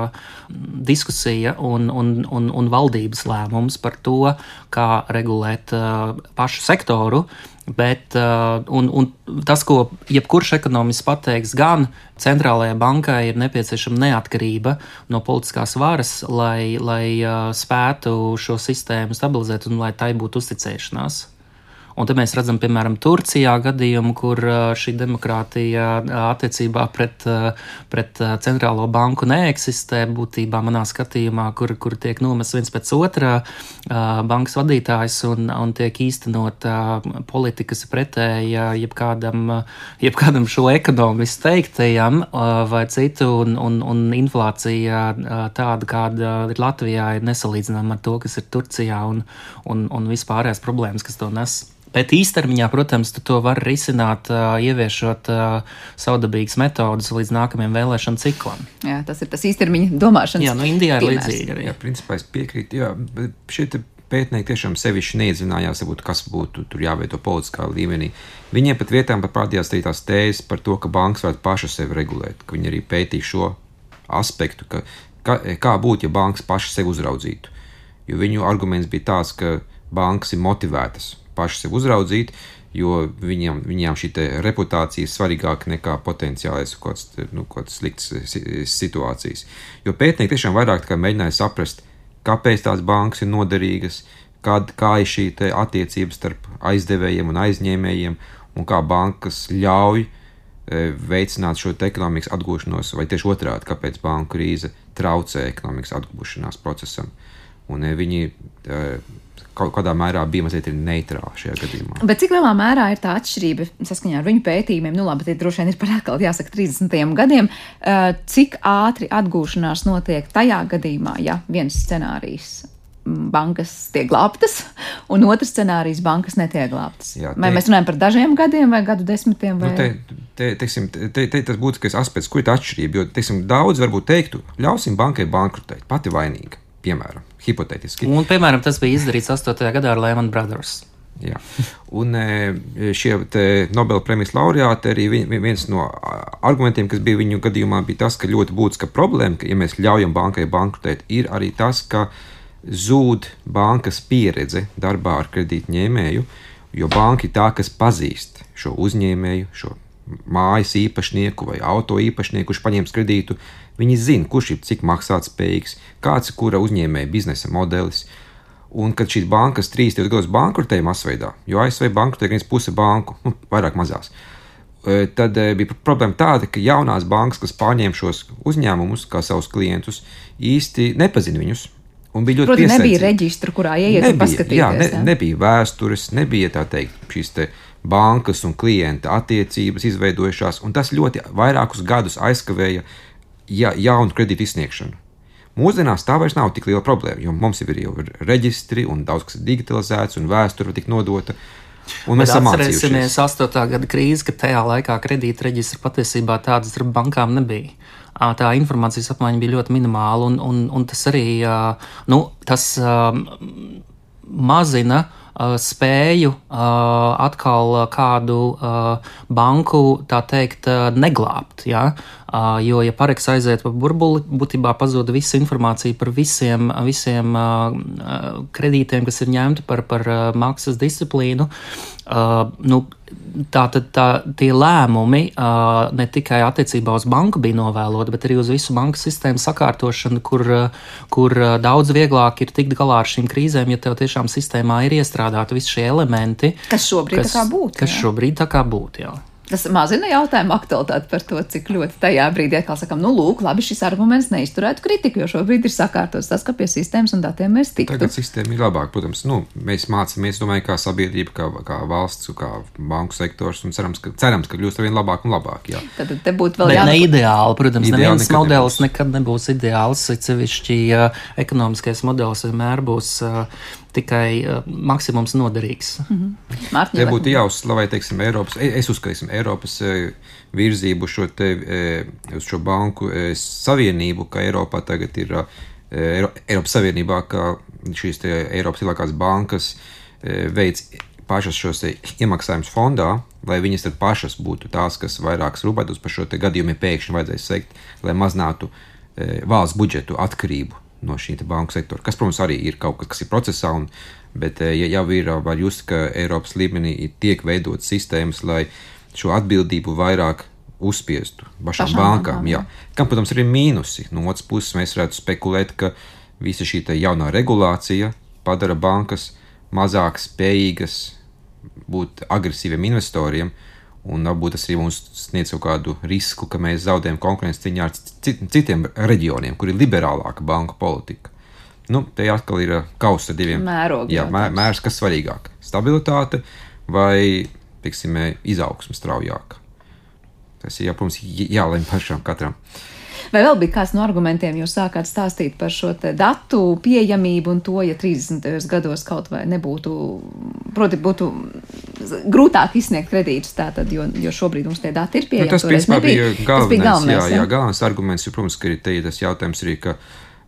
diskusija un, un, un, un valdības lēmums par to, kā regulēt pašu sektoru. Bet, uh, un, un tas, ko jebkurš ekonomists pateiks, gan centrālajai bankai ir nepieciešama neatkarība no politiskās varas, lai, lai uh, spētu šo sistēmu stabilizēt un lai tai būtu uzticēšanās. Un te mēs redzam, piemēram, Turcijā gadījumu, kur šī demokrātija attiecībā pret, pret centrālo banku neeksistē. Būtībā manā skatījumā, kur, kur tiek nomests viens pēc otrā bankas vadītājs un, un tiek īstenot politika, kas ir pretēja jebkādam, jebkādam šo ekonomistu teiktajam vai citu, un, un, un inflācija tāda, kāda ir Latvijā, ir nesalīdzināma ar to, kas ir Turcijā un, un, un vispārējās problēmas, kas to nes. Bet īstermiņā, protams, to var risināt, ieviešot savdabīgas metodas līdz nākamajam vēlēšanu ciklam. Jā, tas ir tas īstermiņa domāšanas. Jā, nu Indijā ir līdzīgi arī. Jā, principā es piekrītu, jā, bet šeit pētnieki tiešām sevišķi neiedziļinājās, varbūt, kas būtu tur jāveido politiskā līmenī. Viņiem pat vietām pat parādījās arī tās tēzes par to, ka bankas varētu pašas sevi regulēt, ka viņi arī pētīja šo aspektu, ka, ka, kā būtu, ja bankas pašas sevi uzraudzītu. Jo viņu arguments bija tāds, ka bankas ir motivētas paši sevi uzraudzīt, jo viņam, viņām šī reputācija ir svarīgāka nekā potenciālais kaut kāds nu, slikts situācijas. Jo pētnieki tiešām vairāk mēģināja saprast, kāpēc tās bankas ir noderīgas, kād, kā ir šī attiecība starp aizdevējiem un aizņēmējiem, un kā bankas ļauj e, veicināt šo ekonomikas atgūšanos, vai tieši otrādi, kāpēc banku krīze traucē ekonomikas atgūšanās procesam. Un viņi kaut kādā mērā bija mazliet neitrāla šajā gadījumā. Bet cik lielā mērā ir tā atšķirība saskaņā ar viņu pētījumiem? Nu, labi, tie droši vien ir par atkal jāsaka 30. gadiem. Eh, cik ātri atgūšanās notiek tajā gadījumā, ja viens scenārijs mm, bankas tiek glābtas, un otrs scenārijs bankas netiek glābtas. Jā, te, vai mēs runājam par dažiem gadiem, vai gadu desmitiem? Vai... Nu, te, te, teiksim, te, te, tas būtiskais aspekts, kur ir atšķirība. Jo teiksim, daudz varbūt teiktu, ļausim bankai bankrotēt, pati vainīga piemēram, hipotētiski. Un, piemēram, tas bija izdarīts 8. gadā ar Lehman Brothers. Jā. Un e, šie Nobela premijas laureāti arī viens no argumentiem, kas bija viņu gadījumā, bija tas, ka ļoti būtiska problēma, ka, ja mēs ļaujam bankai bankrotēt, ir arī tas, ka zūd bankas pieredze darbā ar kredītņēmēju, jo banka ir tā, kas pazīst šo uzņēmēju, šo mājas īpašnieku vai auto īpašnieku, kurš paņems kredītu, viņi zina, kurš ir cik maksātspējīgs, kāds ir kura uzņēmēja biznesa modelis. Un kad šīs bankas trīs gados bankrotēja masveidā, jo ASV bankrotēja viens puse banku, nu, vairāk mazās, e, tad e, bija problēma tāda, ka jaunās bankas, kas pārņēma šos uzņēmumus kā savus klientus, īsti nepazina viņus. Un bija ļoti Protams, nebija reģistra, kurā ieiet nebija, un paskatīties. Jā, ne, nebija vēstures, nebija tā teikt šīs te bankas un klienta attiecības izveidojušās, un tas ļoti vairākus gadus aizkavēja ja, jaunu kredītu izsniegšanu. Mūsdienās tā vairs nav tik liela problēma, jo mums ir jau reģistri un daudz kas ir digitalizēts un vēsture tik nodota. Un mēs atcerēsimies 8. gada krīzi, ka tajā laikā kredītreģistra patiesībā tādas ar bankām nebija. Tā informācijas apmaiņa bija ļoti minimāla, un, un, un tas arī nu, tas, um, mazina spēju atkal kādu banku, tā teikt, neglābt. Ja? Jo, ja pareks aiziet pa burbuli, būtībā pazūd visa informācija par visiem, visiem kredītiem, kas ir ņemti par, par maksas disciplīnu. Nu, tā tad tā, tie lēmumi uh, ne tikai attiecībā uz banku bija novēloti, bet arī uz visu banku sistēmu sakārtošanu, kur, kur daudz vieglāk ir tikt galā ar šīm krīzēm, ja tev tiešām sistēmā ir iestrādāti visi šie elementi. Kas šobrīd kas, tā kā būtu? Kas jā? šobrīd tā kā būtu, jā. Tas mazina jautājumu aktualitāti par to, cik ļoti tajā brīdī, kā sakām, nu, lūk, labi, šis arguments neizturētu kritiku, jo šobrīd ir sakārtots tas, ka pie sistēmas un datiem mēs tiktu. Tagad sistēma ir labāka, protams, nu, mēs mācāmies, domāju, kā sabiedrība, kā, kā valsts, kā banku sektors, un cerams, ka, cerams, ka kļūst arvien labāk un labāk. Jā. Tad te būtu vēl jābūt. Ne ideāli, protams, ideāli neviens nekad modelis nebūs. nekad nebūs ideāls, sevišķi uh, ekonomiskais modelis vienmēr būs. Tikai uh, maksimums noderīgs. Mm -hmm. Mārtiņa, Te būtu jāuzslavē, teiksim, Eiropas, es uzskatīsim, Eiropas e, virzību šo te, e, uz šo banku e, savienību, ka Eiropā tagad ir Eiropas Savienībā, ka šīs Eiropas lielākās bankas veids pašas šos iemaksājumus fondā, lai viņas tad pašas būtu tās, kas vairāk rūpētos par šo gadījumu, ja pēkšņi vajadzēs sekt, lai mazinātu valsts budžetu atkarību no šī banku sektora, kas, protams, arī ir kaut kas, kas ir procesā. Un, bet eh, ja jau ir, var just, ka Eiropas līmenī tiek veidotas sistēmas, lai šo atbildību vairāk uzspiestu pašām Pašām bankām. Jā. Kam, protams, ir mīnusi. No otras puses, mēs varētu spekulēt, ka visa šī jaunā regulācija padara bankas mazāk spējīgas būt agresīviem investoriem. Un varbūt tas arī mums sniedz kaut kādu risku, ka mēs zaudējam konkurences cīņā ar citiem reģioniem, kur ir liberālāka banku politika. Nu, te atkal ir kausa ar diviem mērogiem. Jā, mēr, mērs, kas svarīgāk - stabilitāte vai, teiksim, izaugsme straujāka. Tas ir, jā, protams, jālemj pašam katram. Vai vēl bija kāds no argumentiem, jūs sākāt stāstīt par šo datu pieejamību un to, ja 30. gados kaut vai nebūtu, proti, būtu grūtāk izsniegt kredītus, tātad, jo, jo šobrīd mums tie dati ir pieejami. Nu, tas, principā, bija galvenais, tas bija galvenais, jā, jā. jā, galvenais arguments, jo, protams, ka ir te tas jautājums arī, ka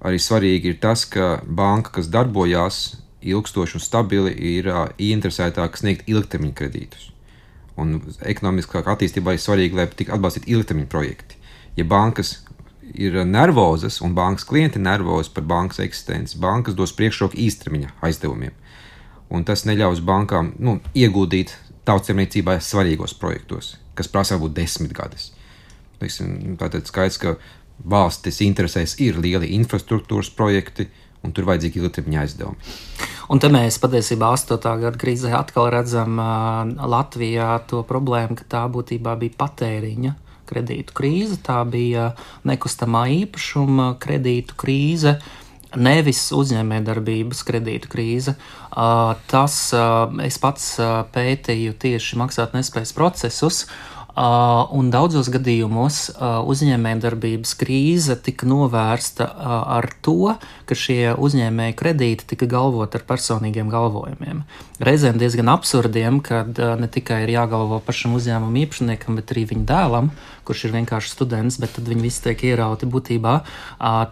arī svarīgi ir tas, ka banka, kas darbojās ilgstoši un stabili, ir uh, ieinteresētāka sniegt ilgtermiņa kredītus. Un ekonomiskā attīstībā ir svarīgi, lai tiktu atbalstīti ilgtermiņa projekti. Ja bankas ir nervozas un bankas klienti nervozi par bankas eksistenci. Bankas dos priekšroku īstermiņa aizdevumiem. Un tas neļaus bankām nu, ieguldīt tautsēmniecībā svarīgos projektos, kas prasa būt desmit gadus. Tātad skaidrs, ka valstis interesēs ir lieli infrastruktūras projekti, un tur vajadzīgi ilgtermiņa aizdevumi. Un te mēs patiesībā 8. gada krīzē atkal redzam uh, Latvijā to problēmu, ka tā būtībā bija patēriņa kredītu krīze, tā bija nekustamā īpašuma kredītu krīze. Nevis uzņēmējdarbības kredītu krīze. Tas es pats pētīju tieši maksātnespējas procesus, un daudzos gadījumos uh, uzņēmējdarbības krīze tika novērsta uh, ar to, ka šie uzņēmēju kredīti tika galvoti ar personīgiem galvojumiem. Reizēm diezgan absurdiem, kad ne tikai ir jāgalvo pašam uzņēmuma īpašniekam, bet arī viņa dēlam, kurš ir vienkārši students, bet tad viņi visi tiek ierauti būtībā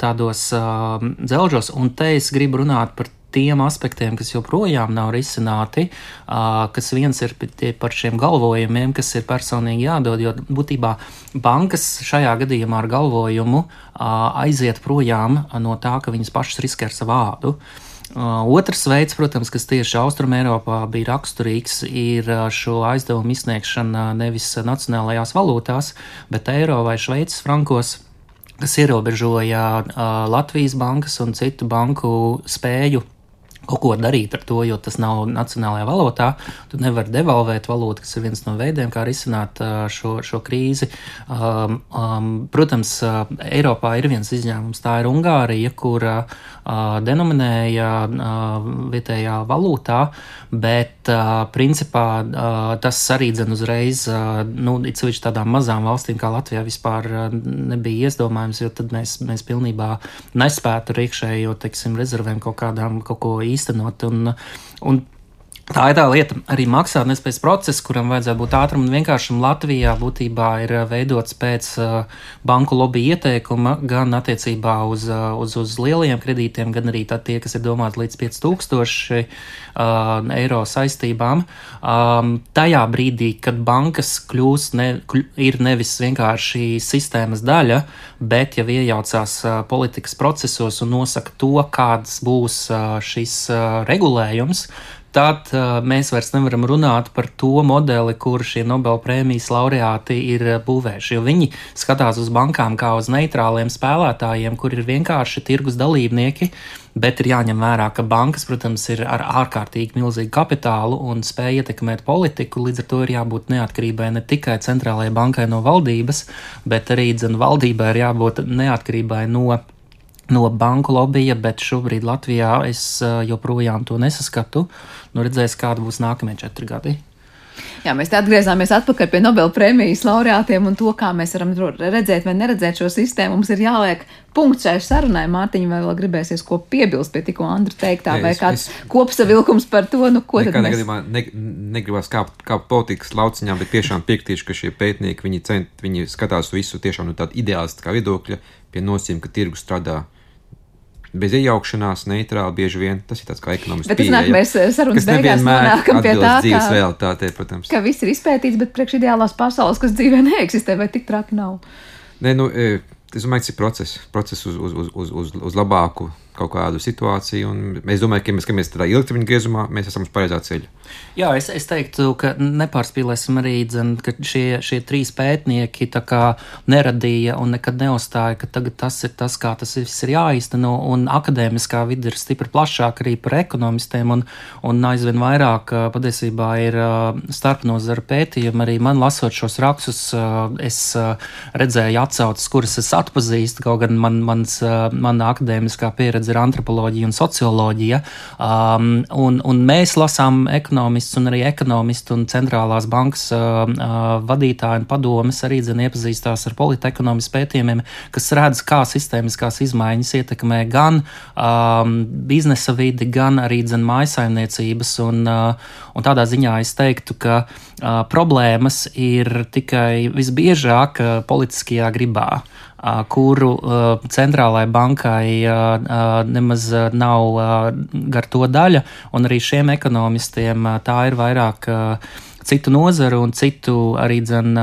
tādos dzelžos. Un te es gribu runāt par tiem aspektiem, kas joprojām nav risināti, kas viens ir par šiem galvojumiem, kas ir personīgi jādod, jo būtībā bankas šajā gadījumā ar galvojumu aiziet projām no tā, ka viņas pašas riskē ar savu vārdu. Otrs veids, protams, kas tieši Austrumē Eiropā bija raksturīgs, ir šo aizdevumu izsniegšana nevis nacionālajās valūtās, bet eiro vai šveicis frankos, kas ierobežoja uh, Latvijas bankas un citu banku spēju kaut ko darīt ar to, jo tas nav nacionālajā valūtā. Tu nevari devalvēt valūtu, kas ir viens no veidiem, kā risināt šo, šo krīzi. Um, um, protams, Eiropā ir viens izņēmums, tā ir Ungārija, kur uh, denominēja uh, vietējā valūtā, bet uh, principā uh, tas arī dzen uzreiz, uh, nu, it sevišķi tādām mazām valstīm kā Latvijā vispār uh, nebija iedomājams, jo tad mēs, mēs pilnībā nespētu ar iekšējo, teiksim, rezervēm kaut kādām kaut ko īstenot īstenot. Un, un Tā ir tā lieta, arī maksātnespējas process, kuram vajadzētu būt ātram un vienkāršam Latvijā, būtībā ir uh, veidots pēc uh, banku lobby ieteikuma gan attiecībā uz, uh, uz, uz lielajiem kredītiem, gan arī tie, kas ir domāti līdz 5000 uh, eiro saistībām. Um, tajā brīdī, kad bankas kļūs, ne, ir nevis vienkārši sistēmas daļa, bet jau iejaucās politikas procesos un nosaka to, kāds būs šis regulējums, tad uh, mēs vairs nevaram runāt par to modeli, kur šie Nobelpremijas laureāti ir uh, būvējuši. Jo viņi skatās uz bankām kā uz neitrāliem spēlētājiem, kur ir vienkārši tirgus dalībnieki. Bet ir jāņem vērā, ka bankas, protams, ir ar ārkārtīgi milzīgu kapitālu un spēj ietekmēt politiku. Līdz ar to ir jābūt neatkarībai ne tikai centrālajai bankai no valdības, bet arī dzen, valdībai ir jābūt neatkarībai no no banku lobija, bet šobrīd Latvijā es eh, joprojām to nesaskatu. Nu, redzēs, kāda būs nākamie četri gadi. Jā, mēs atgriezāmies atpakaļ pie Nobela prēmijas laureātiem un to, kā mēs varam redzēt vai neredzēt šo sistēmu. Mums ir jāliek punkts šai sarunai. Mārtiņa, vai vēl gribēsies ko piebilst pie tikko Andra teiktā, vai es, kāds es, kopsavilkums par to, nu ko tad mēs... gadījumā ne, negribas kāpt kā politikas lauciņā, bet tiešām piektīšu, ka šie pētnieki, viņi, cent, viņi skatās visu tiešām no tāda ideālistiskā viedokļa pie nosīm, ka tirgus strādā bez iejaukšanās, neitrāli bieži vien tas ir tāds kā ekonomisks. Bet tas nāk, mēs eh, sarunas beigās nonākam pie tā, ka, realitātē, protams. Ka viss ir izpētīts, bet priekš ideālās pasaules, kas dzīvē neeksistē, vai tik traki nav. Nē, nu, e, es domāju, tas ir process, process uz, uz, uz, uz, uz labāku kaut kādu situāciju. Mēs domājam, ka, mēs, ka mēs tādā ilgtermiņa griezumā mēs esam uz pareizā ceļa. Jā, es, es teiktu, ka nepārspīlēsim arī, dzen, ka šie, šie trīs pētnieki neradīja un nekad neuzstāja, ka tagad tas ir tas, kā tas viss ir jāīsteno, un akadēmiskā vide ir stipri plašāka arī par ekonomistiem, un, un aizvien vairāk patiesībā ir starpnozara pētījumi. Arī man lasot šos rakstus, es redzēju atsauces, kuras es atpazīstu, kaut gan man, mans, mana akadēmiskā pieredze ir antropoloģija un socioloģija, um, un, un mēs lasām ekonomiku ekonomists un arī ekonomisti un centrālās bankas uh, uh, vadītāji un padomas arī dzen iepazīstās ar politekonomiskiem pētījumiem, kas redz, kā sistēmiskās izmaiņas ietekmē gan um, biznesa vidi, gan arī dzen mājasaimniecības. Un, uh, un tādā ziņā es teiktu, ka uh, problēmas ir tikai visbiežāk uh, politiskajā gribā kuru centrālajai bankai nemaz nav gar to daļa, un arī šiem ekonomistiem tā ir vairāk citu nozaru un citu arī dzen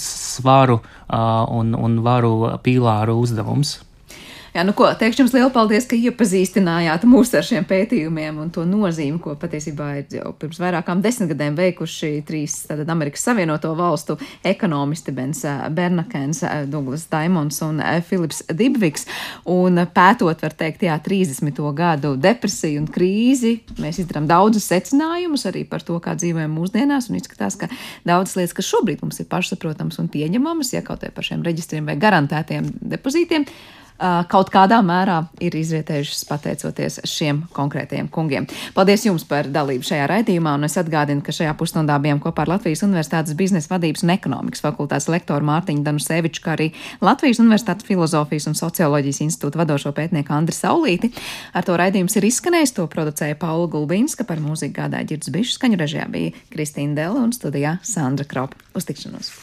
svaru un, un varu pīlāru uzdevums. Jā, nu ko, teikšu jums lielu paldies, ka iepazīstinājāt mūs ar šiem pētījumiem un to nozīmi, ko patiesībā ir jau pirms vairākām desmitgadēm veikuši trīs tātad Amerikas Savienoto valstu ekonomisti Bens Bernakens, Douglas Daimons un Filips Dibviks. Un pētot, var teikt, jā, 30. gadu depresiju un krīzi, mēs izdarām daudzus secinājumus arī par to, kā dzīvojam mūsdienās, un izskatās, ka daudzas lietas, kas šobrīd mums ir pašsaprotams un pieņemamas, ja kaut vai par šiem reģistriem vai garantētiem depozītiem, kaut kādā mērā ir izrietējušas pateicoties šiem konkrētajiem kungiem. Paldies jums par dalību šajā raidījumā, un es atgādinu, ka šajā pusstundā bijām kopā ar Latvijas Universitātes biznesa vadības un ekonomikas fakultātes lektoru Mārtiņu Danuseviču, kā arī Latvijas Universitātes filozofijas un socioloģijas institūta vadošo pētnieku Andri Saulīti. Ar to raidījums ir izskanējis, to producēja Paula Gulbīnska, par mūziku gādāja ģirds bišu skaņu režijā bija Kristīna Dela un studijā Sandra Kropa. Uz tikšanos!